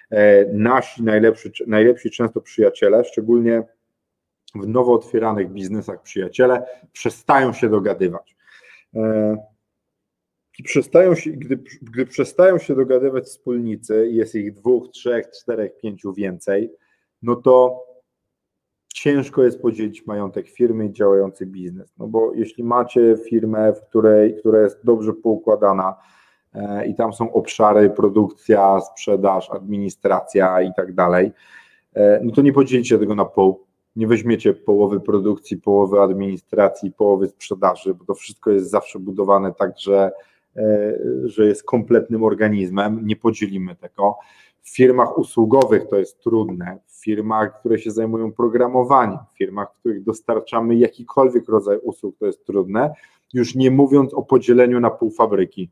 nasi najlepsi, najlepsi często przyjaciele, szczególnie w nowo otwieranych biznesach przyjaciele, przestają się dogadywać. E, I przestają się, gdy, gdy przestają się dogadywać wspólnicy, jest ich dwóch, trzech, czterech, pięciu więcej, no to ciężko jest podzielić majątek firmy i działający biznes. No bo jeśli macie firmę, w której, która jest dobrze poukładana, E, i tam są obszary produkcja, sprzedaż, administracja i tak dalej, e, no to nie podzielicie tego na pół. Nie weźmiecie połowy produkcji, połowy administracji, połowy sprzedaży, bo to wszystko jest zawsze budowane tak, że, e, że jest kompletnym organizmem. Nie podzielimy tego. W firmach usługowych to jest trudne, w firmach, które się zajmują programowaniem, w firmach, w których dostarczamy jakikolwiek rodzaj usług, to jest trudne. Już nie mówiąc o podzieleniu na pół fabryki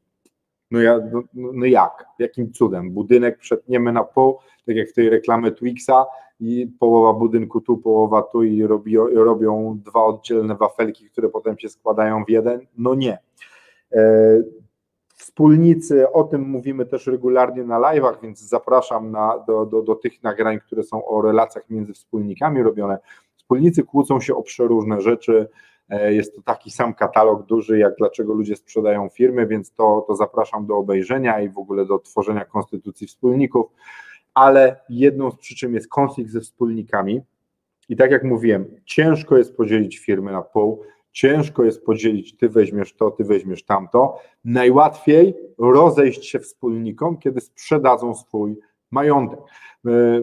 no, ja, no, no jak? Jakim cudem? Budynek przetniemy na pół, tak jak w tej reklamy Twixa i połowa budynku tu, połowa tu i robi, robią dwa oddzielne wafelki, które potem się składają w jeden? No nie. E, wspólnicy, o tym mówimy też regularnie na live'ach, więc zapraszam na, do, do, do tych nagrań, które są o relacjach między wspólnikami robione. Wspólnicy kłócą się o przeróżne rzeczy, jest to taki sam katalog duży, jak dlaczego ludzie sprzedają firmy, więc to, to zapraszam do obejrzenia i w ogóle do tworzenia konstytucji wspólników. Ale jedną z przyczyn jest konflikt ze wspólnikami. I tak jak mówiłem, ciężko jest podzielić firmy na pół, ciężko jest podzielić, ty weźmiesz to, ty weźmiesz tamto. Najłatwiej rozejść się wspólnikom, kiedy sprzedadzą swój majątek.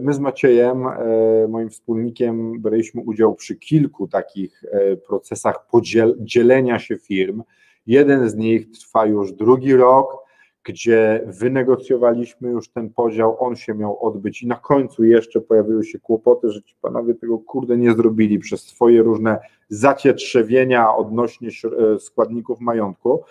My z Maciejem, e, moim wspólnikiem, braliśmy udział przy kilku takich e, procesach podzielenia się firm. Jeden z nich trwa już drugi rok, gdzie wynegocjowaliśmy już ten podział, on się miał odbyć i na końcu jeszcze pojawiły się kłopoty, że ci panowie tego kurde nie zrobili przez swoje różne zacietrzewienia odnośnie e, składników majątku.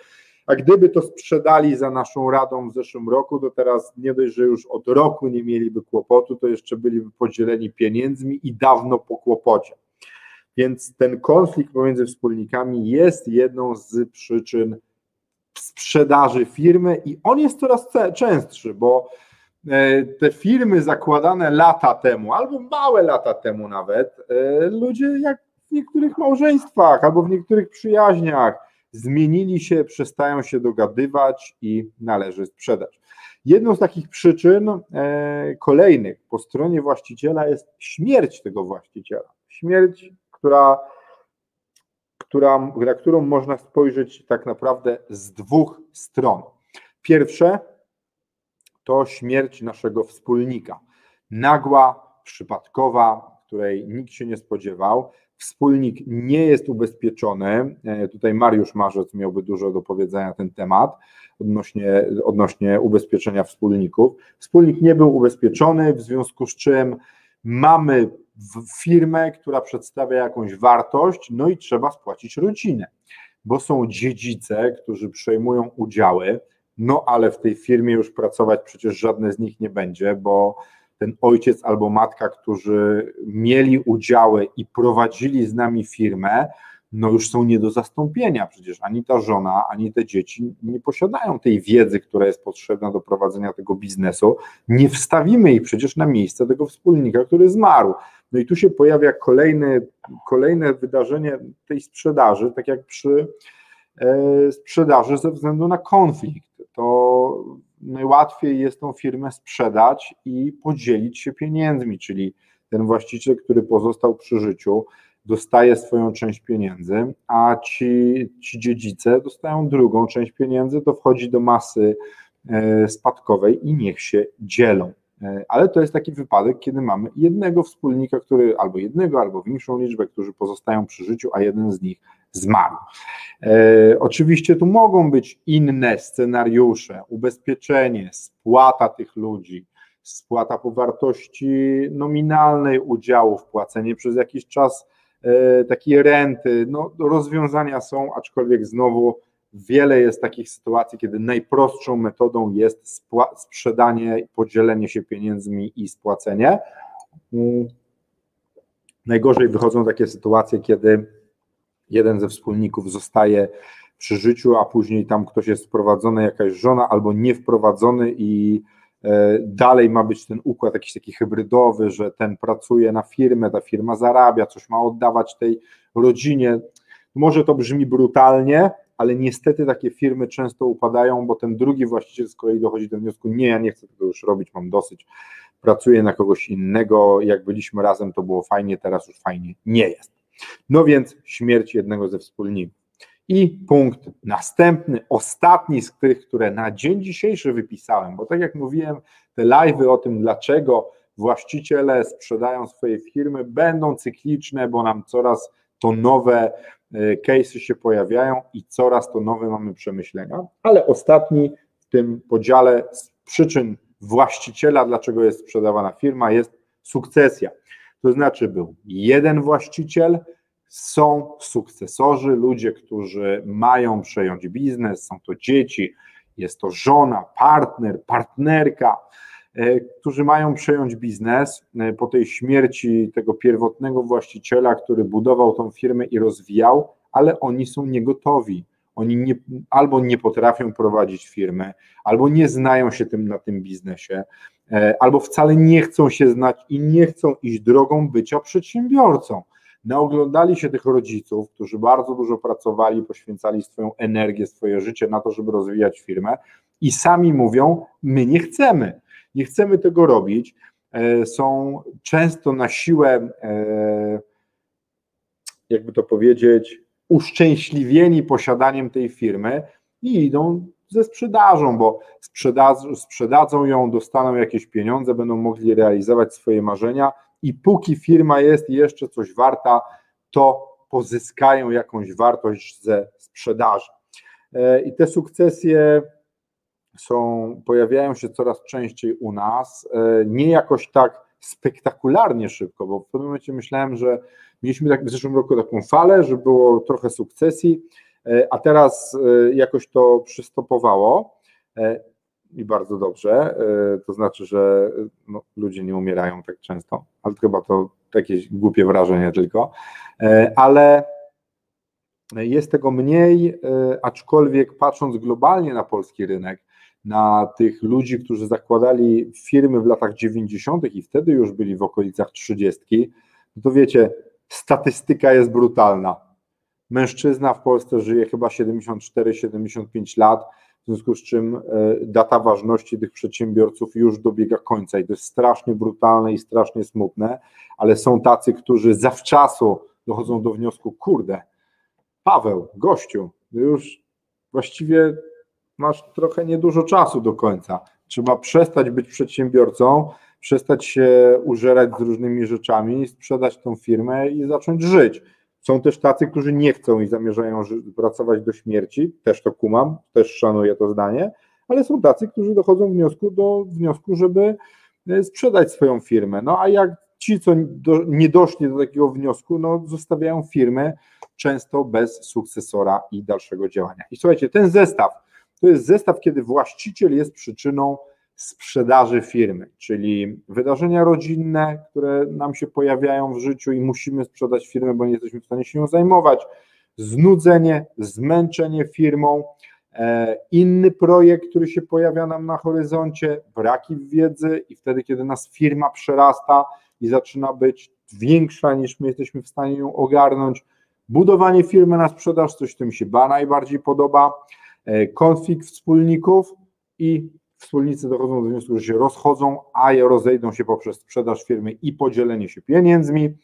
A gdyby to sprzedali za naszą radą w zeszłym roku, to teraz nie dość, że już od roku nie mieliby kłopotu, to jeszcze byliby podzieleni pieniędzmi i dawno po kłopocie. Więc ten konflikt pomiędzy wspólnikami jest jedną z przyczyn sprzedaży firmy i on jest coraz częstszy, bo e, te firmy zakładane lata temu, albo małe lata temu nawet, e, ludzie jak w niektórych małżeństwach albo w niektórych przyjaźniach zmienili się, przestają się dogadywać i należy sprzedać. Jedną z takich przyczyn e, kolejnych po stronie właściciela jest śmierć tego właściciela. Śmierć, która, która, na którą można spojrzeć tak naprawdę z dwóch stron. Pierwsze to śmierć naszego wspólnika. Nagła, przypadkowa, której nikt się nie spodziewał, Wspólnik nie jest ubezpieczony. E, tutaj Mariusz Marzec miałby dużo do powiedzenia na ten temat odnośnie, odnośnie ubezpieczenia wspólników. Wspólnik nie był ubezpieczony, w związku z czym mamy firmę, która przedstawia jakąś wartość, no i trzeba spłacić rodzinę, bo są dziedzice, którzy przejmują udziały. no ale w tej firmie już pracować przecież żadne z nich nie będzie, bo ten ojciec albo matka, którzy mieli udziały i prowadzili z nami firmę, no już są nie do zastąpienia. Przecież ani ta żona, ani te dzieci nie posiadają tej wiedzy, która jest potrzebna do prowadzenia tego biznesu. Nie wstawimy ich przecież na miejsce tego wspólnika, który zmarł. No i tu się pojawia kolejny, kolejne wydarzenie tej sprzedaży, tak jak przy e, sprzedaży ze względu na konflikt. To najłatwiej jest tą firmę sprzedać i podzielić się pieniędzmi, czyli ten właściciel, który pozostał przy życiu, dostaje swoją część pieniędzy, a ci, ci dziedzice dostają drugą część pieniędzy, to wchodzi do masy e, spadkowej i niech się dzielą. E, ale to jest taki wypadek, kiedy mamy jednego wspólnika, który albo jednego, albo większą liczbę, którzy pozostają przy życiu, a jeden z nich zmarł. E, oczywiście tu mogą być inne scenariusze, ubezpieczenie, spłata tych ludzi, spłata po wartości nominalnej udziału, wpłacenie przez jakiś czas e, takiej renty. No, rozwiązania są, aczkolwiek znowu wiele jest takich sytuacji, kiedy najprostszą metodą jest sprzedanie, podzielenie się pieniędzmi i spłacenie. Mm. Najgorzej wychodzą takie sytuacje, kiedy jeden ze wspólników zostaje przy życiu, a później tam ktoś jest wprowadzony, jakaś żona albo nie wprowadzony i e, dalej ma być ten układ jakiś taki hybrydowy, że ten pracuje na firmę, ta firma zarabia, coś ma oddawać tej rodzinie. Może to brzmi brutalnie, ale niestety takie firmy często upadają, bo ten drugi właściciel z kolei dochodzi do wniosku, nie, ja nie chcę tego już robić, mam dosyć, pracuję na kogoś innego, jak byliśmy razem, to było fajnie, teraz już fajnie nie jest. No więc śmierć jednego ze wspólników. I punkt następny, ostatni z tych, które na dzień dzisiejszy wypisałem, bo tak jak mówiłem, te live'y o tym, dlaczego właściciele sprzedają swoje firmy, będą cykliczne, bo nam coraz to nowe e, case'y się pojawiają i coraz to nowe mamy przemyślenia, ale ostatni w tym podziale z przyczyn właściciela, dlaczego jest sprzedawana firma, jest sukcesja. To znaczy był jeden właściciel, są sukcesorzy, ludzie, którzy mają przejąć biznes, są to dzieci, jest to żona, partner, partnerka, którzy mają przejąć biznes e, po tej śmierci tego pierwotnego właściciela, który budował tą firmę i rozwijał, ale oni są niegotowi. Oni nie, albo nie potrafią prowadzić firmy, albo nie znają się tym na tym biznesie, E, albo wcale nie chcą się znać i nie chcą iść drogą bycia przedsiębiorcą. Naoglądali się tych rodziców, którzy bardzo dużo pracowali, poświęcali swoją energię, swoje życie na to, żeby rozwijać firmę i sami mówią: My nie chcemy, nie chcemy tego robić. E, są często na siłę, e, jakby to powiedzieć, uszczęśliwieni posiadaniem tej firmy i idą ze sprzedażą, bo sprzedadzą, ją, dostaną jakieś pieniądze, będą mogli realizować swoje marzenia i póki firma jest jeszcze coś warta, to pozyskają jakąś wartość ze sprzedaży. E, I te sukcesje są, pojawiają się coraz częściej u nas, e, nie jakoś tak spektakularnie szybko, bo w pewnym momencie myślałem, że mieliśmy tak w zeszłym roku taką falę, że było trochę sukcesji, E, a teraz e, jakoś to przystopowało i bardzo dobrze, to znaczy, że no, ludzie nie umierają tak często, ale chyba to jakieś głupie wrażenie tylko, ale jest tego mniej, aczkolwiek patrząc globalnie na polski rynek, na tych ludzi, którzy zakładali firmy w latach 90. i wtedy już byli w okolicach 30, no to wiecie, statystyka jest brutalna Mężczyzna w Polsce żyje chyba 74-75 lat, w związku z czym e, data ważności tych przedsiębiorców już dobiega końca i to jest strasznie brutalne i strasznie smutne, ale są tacy, którzy zawczasu dochodzą do wniosku, kurde, Paweł, gościu, już właściwie masz trochę niedużo czasu do końca. Trzeba przestać być przedsiębiorcą, przestać się użerać z różnymi rzeczami, sprzedać tą firmę i zacząć żyć. Są też tacy, którzy nie chcą i zamierzają pracować do śmierci, też to kumam, też szanuję to zdanie, ale są tacy, którzy dochodzą wniosku do wniosku, żeby e, sprzedać swoją firmę. No a jak ci, co do, nie doszli do takiego wniosku, no zostawiają firmę często bez sukcesora i dalszego działania. I słuchajcie, ten zestaw to jest zestaw, kiedy właściciel jest przyczyną sprzedaży firmy, czyli wydarzenia rodzinne, które nam się pojawiają w życiu i musimy sprzedać firmę, bo nie jesteśmy w stanie się nią zajmować, znudzenie, zmęczenie firmą, e, inny projekt, który się pojawia nam na horyzoncie, braki wiedzy i wtedy, kiedy nas firma przerasta i zaczyna być większa niż my jesteśmy w stanie ją ogarnąć, budowanie firmy na sprzedaż, coś, co mi się najbardziej podoba, konflikt wspólników i wspólnicy dochodzą do wniosku, że się rozchodzą, a rozejdą się poprzez sprzedaż firmy i podzielenie się pieniędzmi,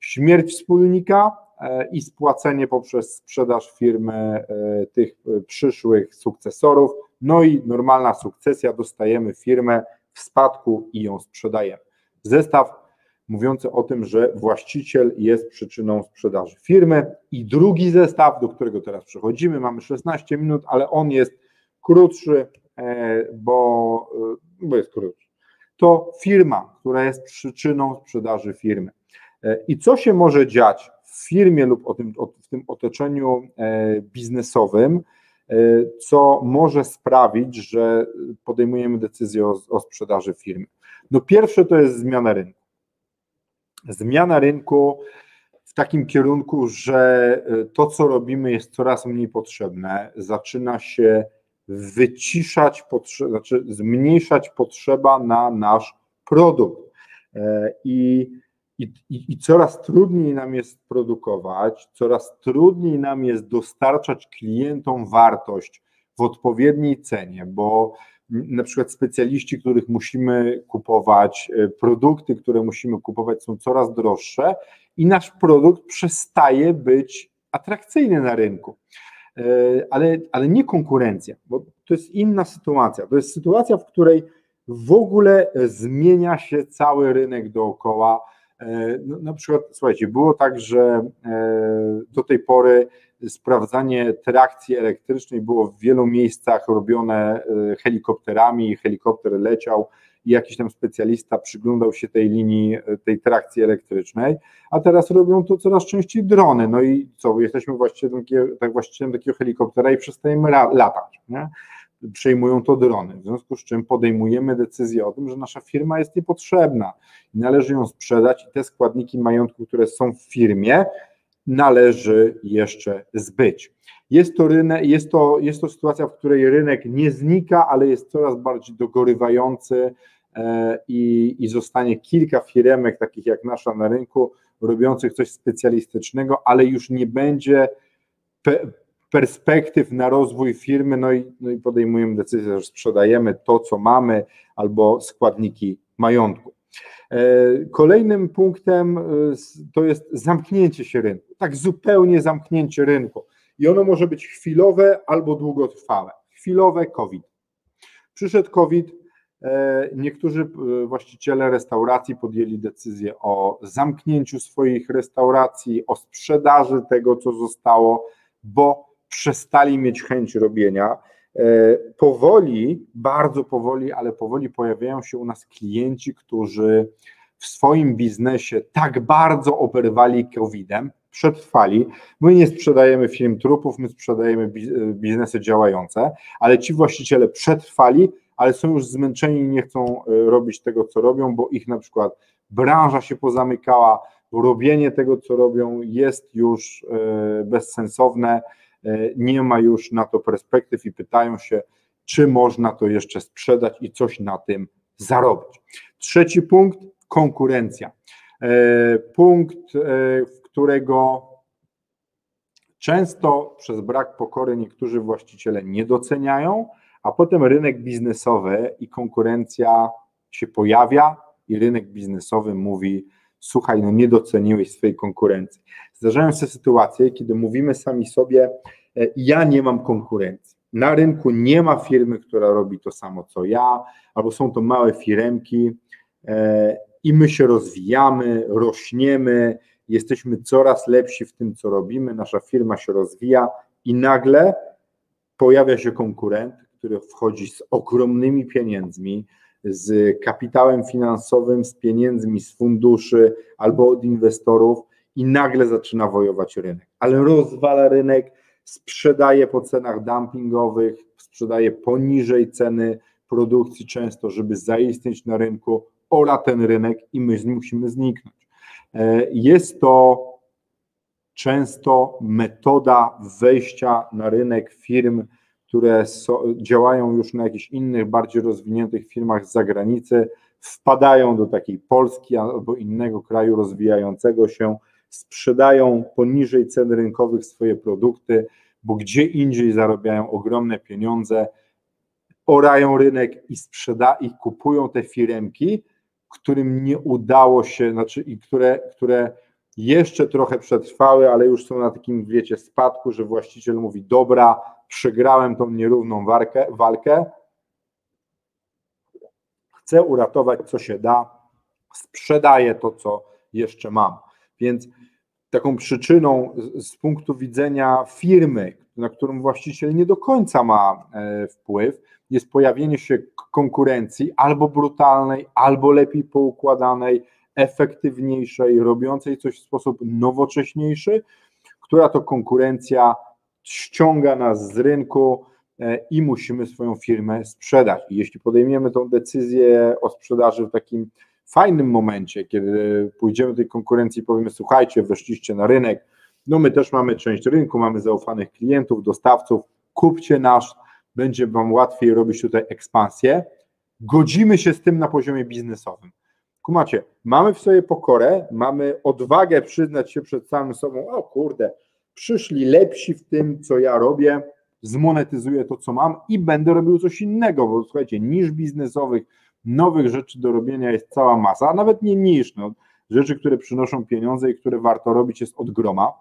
śmierć wspólnika e, i spłacenie poprzez sprzedaż firmy e, tych e, przyszłych sukcesorów, no i normalna sukcesja, dostajemy firmę w spadku i ją sprzedajemy. Zestaw mówiący o tym, że właściciel jest przyczyną sprzedaży firmy i drugi zestaw, do którego teraz przechodzimy, mamy 16 minut, ale on jest krótszy, E, bo, e, bo jest krótki. To firma, która jest przyczyną sprzedaży firmy. E, I co się może dziać w firmie lub o tym, w tym otoczeniu biznesowym, co może sprawić, że podejmujemy decyzję o, o sprzedaży firmy? No pierwsze to jest zmiana rynku. Zmiana rynku w takim kierunku, że to, co robimy, jest coraz mniej potrzebne, zaczyna się wyciszać, znaczy zmniejszać potrzeba na nasz produkt. E, I, i, I coraz trudniej nam jest produkować, coraz trudniej nam jest dostarczać klientom wartość w odpowiedniej cenie, bo na przykład specjaliści, których musimy kupować, e, produkty, które musimy kupować są coraz droższe i nasz produkt przestaje być atrakcyjny na rynku. E, ale, ale nie konkurencja, bo to jest inna sytuacja. To jest sytuacja, w której w ogóle zmienia się cały rynek dookoła. E, no, na przykład, słuchajcie, było tak, że do tej pory sprawdzanie trakcji elektrycznej było w wielu miejscach robione helikopterami, helikopter leciał i jakiś tam specjalista przyglądał się tej linii, tej trakcji elektrycznej, a teraz robią to coraz częściej drony. No i co, jesteśmy właścicielem, tak właścicielem takiego helikoptera i przestajemy latać. Nie? Przejmują to drony, w związku z czym podejmujemy decyzję o tym, że nasza firma jest niepotrzebna i należy ją sprzedać i te składniki majątku, które są w firmie, należy jeszcze zbyć. Jest to, rynek, jest, to, jest to sytuacja, w której rynek nie znika, ale jest coraz bardziej dogorywający e, i, i zostanie kilka firemek, takich jak nasza na rynku, robiących coś specjalistycznego, ale już nie będzie pe perspektyw na rozwój firmy, no i, no i podejmujemy decyzję, że sprzedajemy to, co mamy, albo składniki majątku. E, kolejnym punktem e, to jest zamknięcie się rynku, tak zupełnie zamknięcie rynku. I ono może być chwilowe albo długotrwałe. Chwilowe COVID. Przyszedł COVID, e, niektórzy właściciele restauracji podjęli decyzję o zamknięciu swoich restauracji, o sprzedaży tego, co zostało, bo przestali mieć chęć robienia. Powoli, bardzo powoli, ale powoli pojawiają się u nas klienci, którzy w swoim biznesie tak bardzo oberwali COVID-em, przetrwali. My nie sprzedajemy firm trupów, my sprzedajemy biznesy działające, ale ci właściciele przetrwali, ale są już zmęczeni i nie chcą e, robić tego, co robią, bo ich na przykład branża się pozamykała, robienie tego, co robią, jest już e, bezsensowne, e, nie ma już na to perspektyw i pytają się, czy można to jeszcze sprzedać i coś na tym zarobić. Trzeci punkt konkurencja. E, punkt, e, którego często przez brak pokory niektórzy właściciele nie doceniają, a potem rynek biznesowy i konkurencja się pojawia i rynek biznesowy mówi: Słuchaj, no nie doceniłeś swojej konkurencji. Zdarzają się sytuacje, kiedy mówimy sami sobie: e, Ja nie mam konkurencji. Na rynku nie ma firmy, która robi to samo co ja, albo są to małe firemki i my się rozwijamy, rośniemy, jesteśmy coraz lepsi w tym, co robimy, nasza firma się rozwija i nagle pojawia się konkurent, który wchodzi z ogromnymi pieniędzmi, z kapitałem finansowym, z pieniędzmi z funduszy albo od inwestorów i nagle zaczyna wojować rynek. Ale rozwala rynek, sprzedaje po cenach dumpingowych, sprzedaje poniżej ceny produkcji często, żeby zaistnieć na rynku, ora ten rynek i my musimy zniknąć. E, jest to często metoda wejścia na rynek firm, które so, działają już na jakichś innych, bardziej rozwiniętych firmach z zagranicy, wpadają do takiej Polski albo innego kraju rozwijającego się, sprzedają poniżej cen rynkowych swoje produkty, bo gdzie indziej zarabiają ogromne pieniądze, orają rynek i sprzeda i kupują te firemki, którym nie udało się, znaczy i które, które jeszcze trochę przetrwały, ale już są na takim, wiecie, spadku, że właściciel mówi, dobra, przegrałem tą nierówną walkę, walkę chcę uratować, co się da, sprzedaję to, co jeszcze mam. Więc taką przyczyną z punktu widzenia firmy, na którą właściciel nie do końca ma e, wpływ, jest pojawienie się konkurencji albo brutalnej, albo lepiej poukładanej, efektywniejszej, robiącej coś w sposób nowocześniejszy, która to konkurencja ściąga nas z rynku e, i musimy swoją firmę sprzedać. I jeśli podejmiemy tą decyzję o sprzedaży w takim fajnym momencie, kiedy pójdziemy do tej konkurencji i powiemy, słuchajcie, weszliście na rynek, no my też mamy część rynku, mamy zaufanych klientów, dostawców, kupcie nasz, będzie Wam łatwiej robić tutaj ekspansję. Godzimy się z tym na poziomie biznesowym. Kumacie, mamy w sobie pokorę, mamy odwagę przyznać się przed samym sobą, o kurde, przyszli lepsi w tym, co ja robię, zmonetyzuję to, co mam i będę robił coś innego, bo słuchajcie, niż biznesowych, nowych rzeczy do robienia jest cała masa, a nawet nie niż, no, rzeczy, które przynoszą pieniądze i które warto robić jest od groma.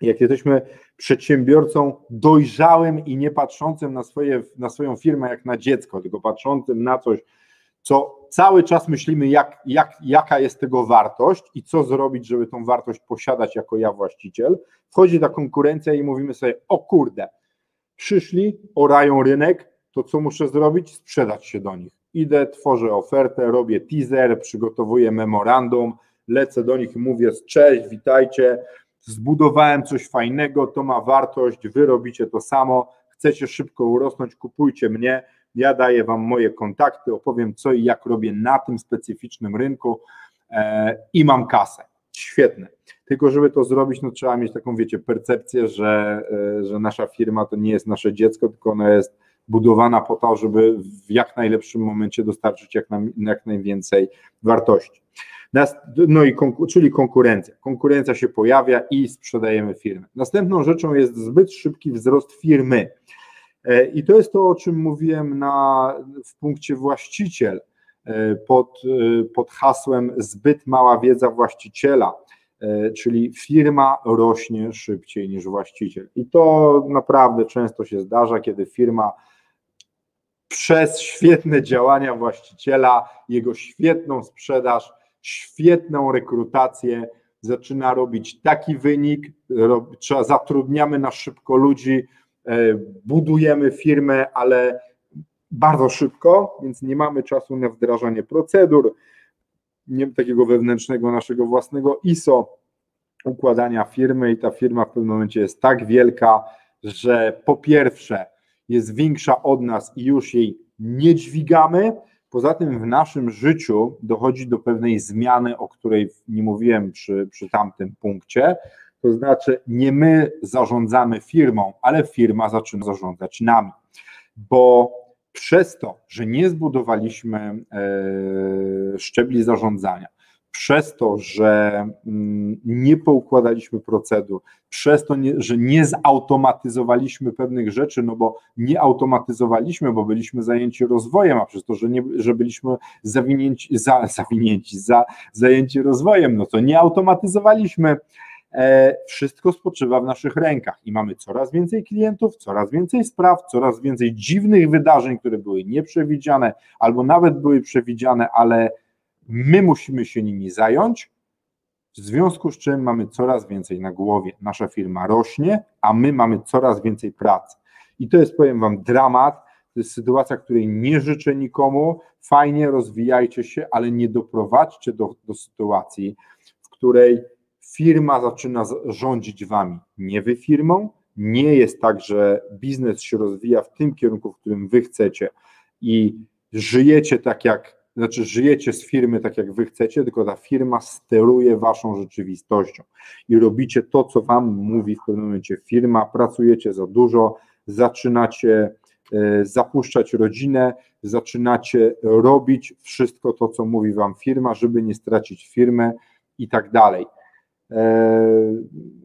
Jak jesteśmy przedsiębiorcą dojrzałym i nie patrzącym na, swoje, na swoją firmę jak na dziecko, tylko patrzącym na coś, co cały czas myślimy, jak, jak, jaka jest tego wartość i co zrobić, żeby tą wartość posiadać jako ja właściciel. Wchodzi ta konkurencja i mówimy sobie, o kurde, przyszli, orają rynek, to co muszę zrobić? Sprzedać się do nich. Idę, tworzę ofertę, robię teaser, przygotowuję memorandum, lecę do nich i mówię, cześć, witajcie, zbudowałem coś fajnego, to ma wartość, wy robicie to samo, chcecie szybko urosnąć, kupujcie mnie, ja daję Wam moje kontakty, opowiem co i jak robię na tym specyficznym rynku e, i mam kasę. Świetne. Tylko żeby to zrobić, no trzeba mieć taką, wiecie, percepcję, że, e, że nasza firma to nie jest nasze dziecko, tylko ona jest budowana po to, żeby w jak najlepszym momencie dostarczyć jak, na, jak najwięcej wartości. No i czyli konkurencja. Konkurencja się pojawia i sprzedajemy firmę. Następną rzeczą jest zbyt szybki wzrost firmy. E, I to jest to, o czym mówiłem na, w punkcie właściciel e, pod, e, pod hasłem zbyt mała wiedza właściciela, czyli firma rośnie szybciej niż właściciel. I to naprawdę często się zdarza, kiedy firma przez świetne działania właściciela, jego świetną sprzedaż, świetną rekrutację, zaczyna robić taki wynik, zatrudniamy na szybko ludzi, budujemy firmę, ale bardzo szybko, więc nie mamy czasu na wdrażanie procedur, nie takiego wewnętrznego naszego własnego ISO, układania firmy i ta firma w pewnym momencie jest tak wielka, że po pierwsze jest większa od nas i już jej nie dźwigamy. Poza tym w naszym życiu dochodzi do pewnej zmiany, o której nie mówiłem przy, przy tamtym punkcie, to znaczy, nie my zarządzamy firmą, ale firma zaczyna zarządzać nami. Bo przez to, że nie zbudowaliśmy e, szczebli zarządzania, przez to, że mm, nie poukładaliśmy procedur, przez to, że nie zautomatyzowaliśmy pewnych rzeczy, no bo nie automatyzowaliśmy, bo byliśmy zajęci rozwojem, a przez to, że, nie, że byliśmy zawinięci, za, zawinięci, za, zajęci rozwojem, no to nie automatyzowaliśmy wszystko spoczywa w naszych rękach i mamy coraz więcej klientów, coraz więcej spraw, coraz więcej dziwnych wydarzeń, które były nieprzewidziane albo nawet były przewidziane, ale my musimy się nimi zająć. W związku z czym mamy coraz więcej na głowie. Nasza firma rośnie, a my mamy coraz więcej pracy. I to jest, powiem Wam, dramat. To jest sytuacja, której nie życzę nikomu. Fajnie, rozwijajcie się, ale nie doprowadźcie do, do sytuacji, w której firma zaczyna rządzić wami, nie wy firmą, nie jest tak, że biznes się rozwija w tym kierunku, w którym wy chcecie i żyjecie tak jak, znaczy żyjecie z firmy tak jak wy chcecie, tylko ta firma steruje waszą rzeczywistością i robicie to, co wam mówi w pewnym momencie firma, pracujecie za dużo, zaczynacie e, zapuszczać rodzinę, zaczynacie robić wszystko to, co mówi wam firma, żeby nie stracić firmy i tak dalej. E,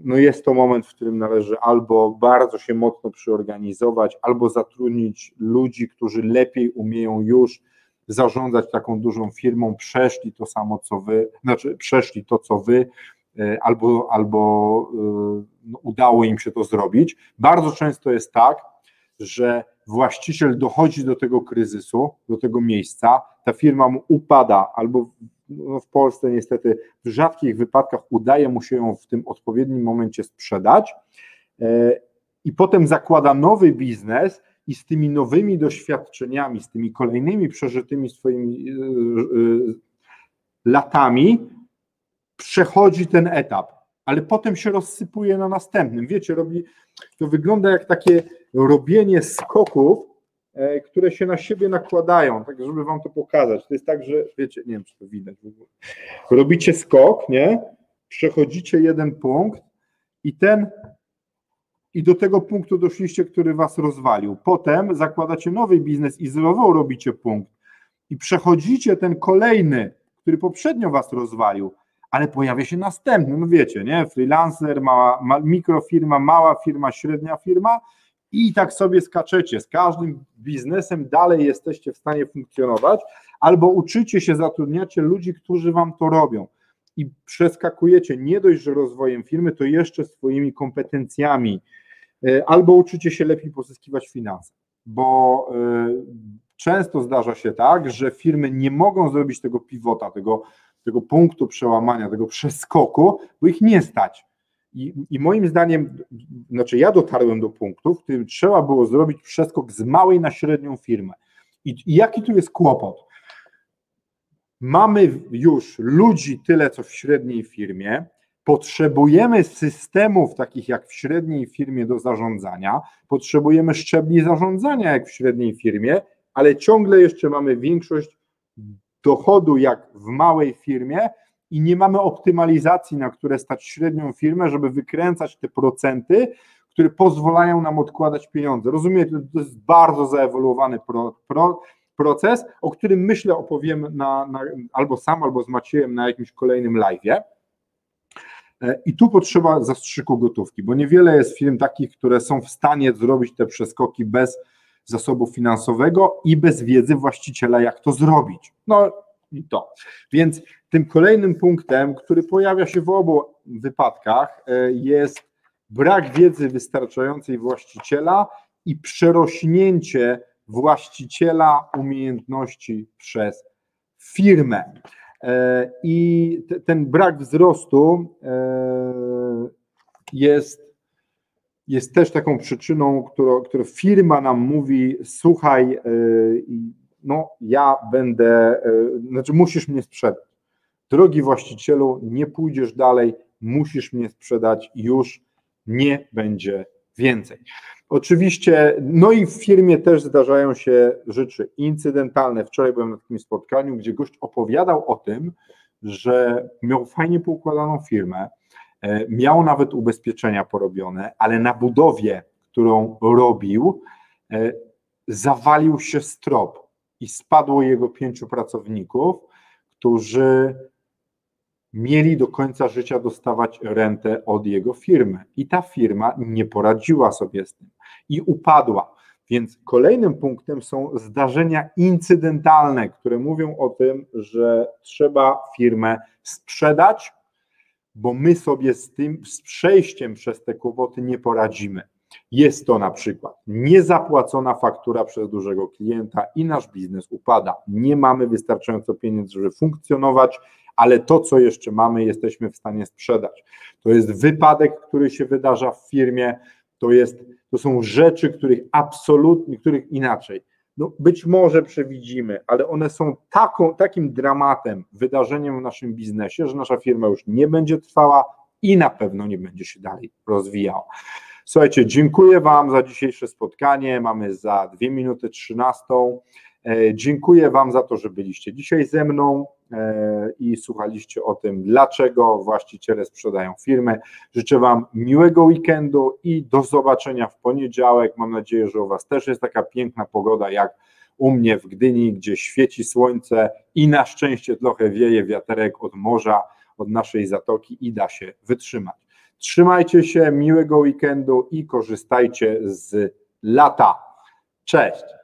no jest to moment, w którym należy albo bardzo się mocno przyorganizować, albo zatrudnić ludzi, którzy lepiej umieją już zarządzać taką dużą firmą, przeszli to samo co wy, znaczy przeszli to co wy, e, albo, albo e, no, udało im się to zrobić. Bardzo często jest tak, że właściciel dochodzi do tego kryzysu, do tego miejsca, ta firma mu upada, albo no w Polsce niestety w rzadkich wypadkach udaje mu się ją w tym odpowiednim momencie sprzedać e, i potem zakłada nowy biznes i z tymi nowymi doświadczeniami, z tymi kolejnymi przeżytymi swoimi e, e, latami przechodzi ten etap, ale potem się rozsypuje na następnym. Wiecie, robi, to wygląda jak takie robienie skoków, które się na siebie nakładają, tak żeby wam to pokazać. To jest tak, że wiecie, nie wiem, czy to widać w ogóle. Robicie skok, nie? Przechodzicie jeden punkt i ten i do tego punktu doszliście, który was rozwalił. Potem zakładacie nowy biznes i znowu robicie punkt i przechodzicie ten kolejny, który poprzednio was rozwalił, ale pojawia się następny, no wiecie, nie? Freelancer, mała, ma, mikrofirma, mała firma, średnia firma i tak sobie skaczecie. Z każdym biznesem dalej jesteście w stanie funkcjonować, albo uczycie się, zatrudniacie ludzi, którzy wam to robią. I przeskakujecie nie dość, że rozwojem firmy, to jeszcze swoimi kompetencjami, e, albo uczycie się lepiej pozyskiwać finanse, bo e, często zdarza się tak, że firmy nie mogą zrobić tego pivota, tego, tego punktu przełamania, tego przeskoku, bo ich nie stać. I, I, moim zdaniem, znaczy ja dotarłem do punktu, w którym trzeba było zrobić przeskok z małej na średnią firmę. I, i jaki tu jest kłopot? Mamy już ludzi tyle, co w średniej firmie, potrzebujemy systemów takich jak w średniej firmie do zarządzania, potrzebujemy szczebli zarządzania jak w średniej firmie, ale ciągle jeszcze mamy większość dochodu jak w małej firmie, i nie mamy optymalizacji, na które stać średnią firmę, żeby wykręcać te procenty, które pozwalają nam odkładać pieniądze. Rozumiecie, to jest bardzo zaewoluowany pro, pro, proces, o którym myślę opowiem na, na, albo sam, albo z Maciejem na jakimś kolejnym live'ie. E, I tu potrzeba zastrzyku gotówki, bo niewiele jest firm takich, które są w stanie zrobić te przeskoki bez zasobu finansowego i bez wiedzy właściciela, jak to zrobić. No i to. Więc tym kolejnym punktem, który pojawia się w obu wypadkach, e, jest brak wiedzy wystarczającej właściciela i przerośnięcie właściciela umiejętności przez firmę. E, I ten brak wzrostu e, jest, jest też taką przyczyną, którą, którą firma nam mówi: Słuchaj, no ja będę, znaczy musisz mnie sprzedać. Drogi właścicielu, nie pójdziesz dalej, musisz mnie sprzedać, już nie będzie więcej. Oczywiście, no i w firmie też zdarzają się rzeczy incydentalne. Wczoraj byłem na takim spotkaniu, gdzie gość opowiadał o tym, że miał fajnie poukładaną firmę, e, miał nawet ubezpieczenia porobione, ale na budowie, którą robił, e, zawalił się strop i spadło jego pięciu pracowników, którzy mieli do końca życia dostawać rentę od jego firmy. I ta firma nie poradziła sobie z tym i upadła. Więc kolejnym punktem są zdarzenia incydentalne, które mówią o tym, że trzeba firmę sprzedać, bo my sobie z tym, z przejściem przez te kłopoty nie poradzimy. Jest to na przykład niezapłacona faktura przez dużego klienta i nasz biznes upada. Nie mamy wystarczająco pieniędzy, żeby funkcjonować, ale to, co jeszcze mamy, jesteśmy w stanie sprzedać. To jest wypadek, który się wydarza w firmie, to, jest, to są rzeczy, których absolutnie, których inaczej. No, być może przewidzimy, ale one są taką, takim dramatem, wydarzeniem w naszym biznesie, że nasza firma już nie będzie trwała i na pewno nie będzie się dalej rozwijała. Słuchajcie, dziękuję Wam za dzisiejsze spotkanie. Mamy za dwie minuty 13. E, dziękuję Wam za to, że byliście dzisiaj ze mną e, i słuchaliście o tym, dlaczego właściciele sprzedają firmy. Życzę Wam miłego weekendu i do zobaczenia w poniedziałek. Mam nadzieję, że u Was też jest taka piękna pogoda jak u mnie w Gdyni, gdzie świeci słońce i na szczęście trochę wieje wiaterek od morza, od naszej zatoki i da się wytrzymać. Trzymajcie się, miłego weekendu i korzystajcie z lata. Cześć!